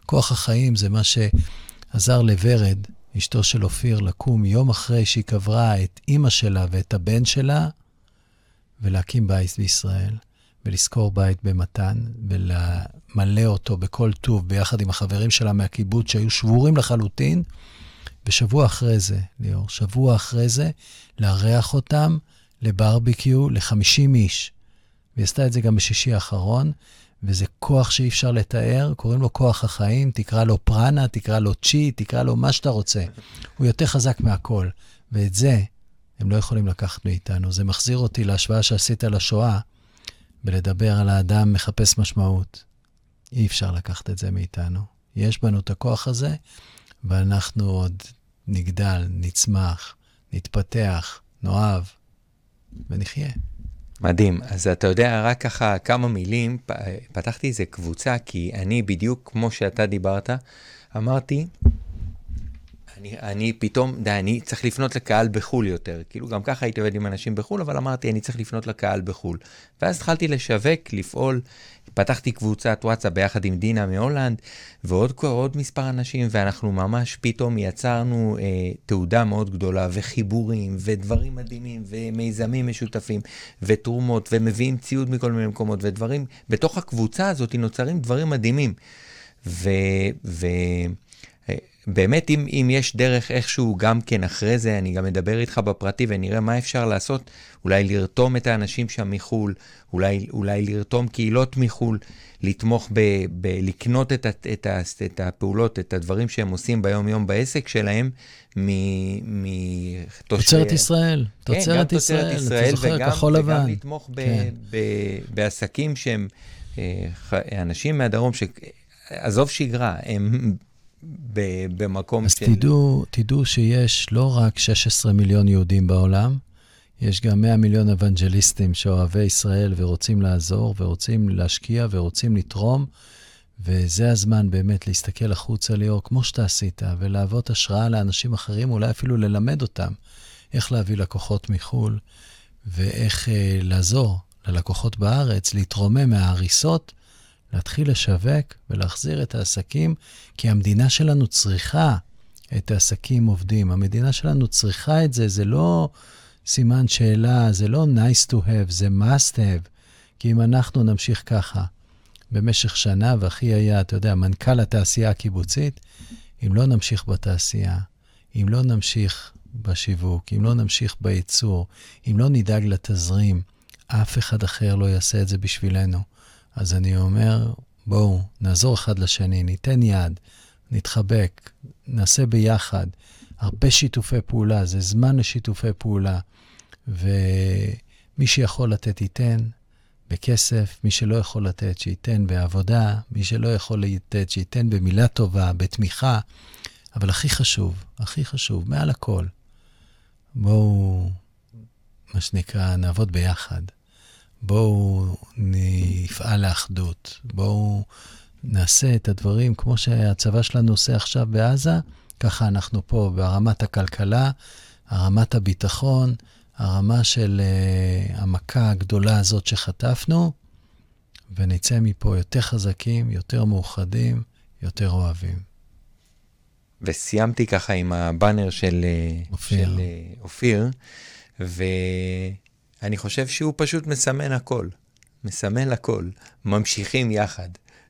כוח החיים זה מה שעזר לוורד, אשתו של אופיר, לקום יום אחרי שהיא קברה את אימא שלה ואת הבן שלה, ולהקים בית בישראל, ולשכור בית במתן, ולמלא אותו בכל טוב ביחד עם החברים שלה מהקיבוץ שהיו שבורים לחלוטין. ושבוע אחרי זה, ליאור, שבוע אחרי זה, לארח אותם לברביקיו ל-50 איש. והיא עשתה את זה גם בשישי האחרון, וזה כוח שאי אפשר לתאר, קוראים לו כוח החיים, תקרא לו פרנה, תקרא לו צ'י, תקרא לו מה שאתה רוצה. הוא יותר חזק מהכל. ואת זה הם לא יכולים לקחת מאיתנו. זה מחזיר אותי להשוואה שעשית לשואה, ולדבר על האדם מחפש משמעות. אי אפשר לקחת את זה מאיתנו. יש בנו את הכוח הזה, ואנחנו עוד נגדל, נצמח, נתפתח, נאהב, ונחיה. מדהים. אז אתה יודע, רק ככה כמה מילים, פתחתי איזה קבוצה, כי אני בדיוק כמו שאתה דיברת, אמרתי, אני, אני פתאום, די, אני צריך לפנות לקהל בחו"ל יותר. כאילו, גם ככה הייתי עובד עם אנשים בחו"ל, אבל אמרתי, אני צריך לפנות לקהל בחו"ל. ואז התחלתי לשווק, לפעול, פתחתי קבוצת וואטסאפ ביחד עם דינה מהולנד, ועוד עוד מספר אנשים, ואנחנו ממש פתאום יצרנו אה, תעודה מאוד גדולה, וחיבורים, ודברים מדהימים, ומיזמים משותפים, ותרומות, ומביאים ציוד מכל מיני מקומות, ודברים, בתוך הקבוצה הזאת נוצרים דברים מדהימים. ו... ו באמת, אם, אם יש דרך איכשהו גם כן אחרי זה, אני גם אדבר איתך בפרטי ונראה מה אפשר לעשות, אולי לרתום את האנשים שם מחו"ל, אולי, אולי לרתום קהילות מחו"ל, לתמוך ב... ב לקנות את, את, את, את הפעולות, את הדברים שהם עושים ביום-יום בעסק שלהם, מתושבי... תוצרת ישראל, כן, תוצרת ישראל, ישראל, אתה זוכר, כחול לבן. וגם לתמוך ב, כן. ב, בעסקים שהם אה, אנשים מהדרום, שעזוב שגרה, הם... במקום אז של... אז תדעו, תדעו שיש לא רק 16 מיליון יהודים בעולם, יש גם 100 מיליון אוונג'ליסטים שאוהבי ישראל ורוצים לעזור ורוצים להשקיע ורוצים לתרום, וזה הזמן באמת להסתכל החוצה, ליאור, כמו שאתה עשית, ולהוות השראה לאנשים אחרים, אולי אפילו ללמד אותם איך להביא לקוחות מחו"ל ואיך אה, לעזור ללקוחות בארץ להתרומם מההריסות להתחיל לשווק ולהחזיר את העסקים, כי המדינה שלנו צריכה את העסקים עובדים. המדינה שלנו צריכה את זה, זה לא סימן שאלה, זה לא nice to have, זה must have. כי אם אנחנו נמשיך ככה במשך שנה, והכי היה, אתה יודע, מנכ"ל התעשייה הקיבוצית, אם לא נמשיך בתעשייה, אם לא נמשיך בשיווק, אם לא נמשיך בייצור, אם לא נדאג לתזרים, אף אחד אחר לא יעשה את זה בשבילנו. אז אני אומר, בואו, נעזור אחד לשני, ניתן יד, נתחבק, נעשה ביחד. הרבה שיתופי פעולה, זה זמן לשיתופי פעולה. ומי שיכול לתת, ייתן בכסף, מי שלא יכול לתת, שייתן בעבודה, מי שלא יכול לתת, שייתן במילה טובה, בתמיכה. אבל הכי חשוב, הכי חשוב, מעל הכל, בואו, מה שנקרא, נעבוד ביחד. בואו נפעל לאחדות. בואו נעשה את הדברים כמו שהצבא שלנו עושה עכשיו בעזה, ככה אנחנו פה ברמת הכלכלה, הרמת הביטחון, הרמה של uh, המכה הגדולה הזאת שחטפנו, ונצא מפה יותר חזקים, יותר מאוחדים, יותר אוהבים. וסיימתי ככה עם הבאנר של אופיר, של, uh, אופיר ואני חושב שהוא פשוט מסמן הכל. מסמן הכל. ממשיכים יחד.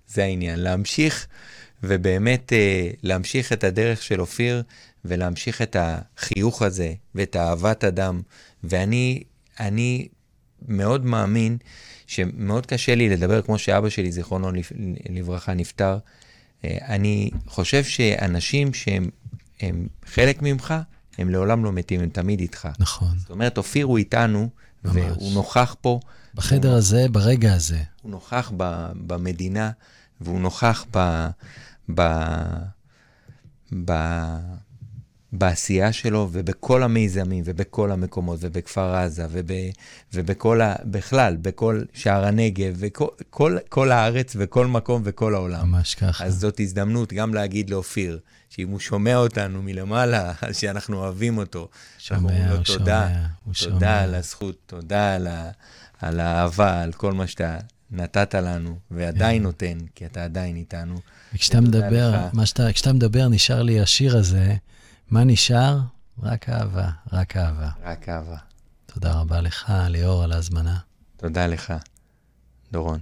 זה העניין. להמשיך, ובאמת uh, להמשיך את הדרך של אופיר, ולהמשיך את החיוך הזה, ואת אהבת אדם. ואני אני מאוד מאמין שמאוד קשה לי לדבר כמו שאבא שלי, זיכרונו לברכה, נפטר. אה, אני חושב שאנשים שהם חלק ממך, הם לעולם לא מתים, הם תמיד איתך. נכון. זאת אומרת, אופיר הוא איתנו, ממש. והוא נוכח פה. בחדר הזה, ברגע הזה. הוא נוכח ב, במדינה, והוא נוכח ב... ב, ב בעשייה שלו ובכל המיזמים ובכל המקומות ובכפר עזה וב, ובכל ה... בכלל, בכל שער הנגב וכל כל, כל הארץ וכל מקום וכל העולם. ממש ככה. אז זאת הזדמנות גם להגיד לאופיר, שאם הוא שומע אותנו מלמעלה, אז שאנחנו אוהבים אותו. שומע, הוא שומע, הוא שומע. תודה על הזכות, תודה על, ה, על האהבה, על כל מה שאתה נתת לנו, ועדיין yeah. נותן, כי אתה עדיין איתנו. וכשאתה מדבר, שאתה, כשאתה מדבר, נשאר לי השיר הזה. מה נשאר? רק אהבה, רק אהבה. רק אהבה. תודה רבה לך, ליאור, על ההזמנה. תודה לך, דורון.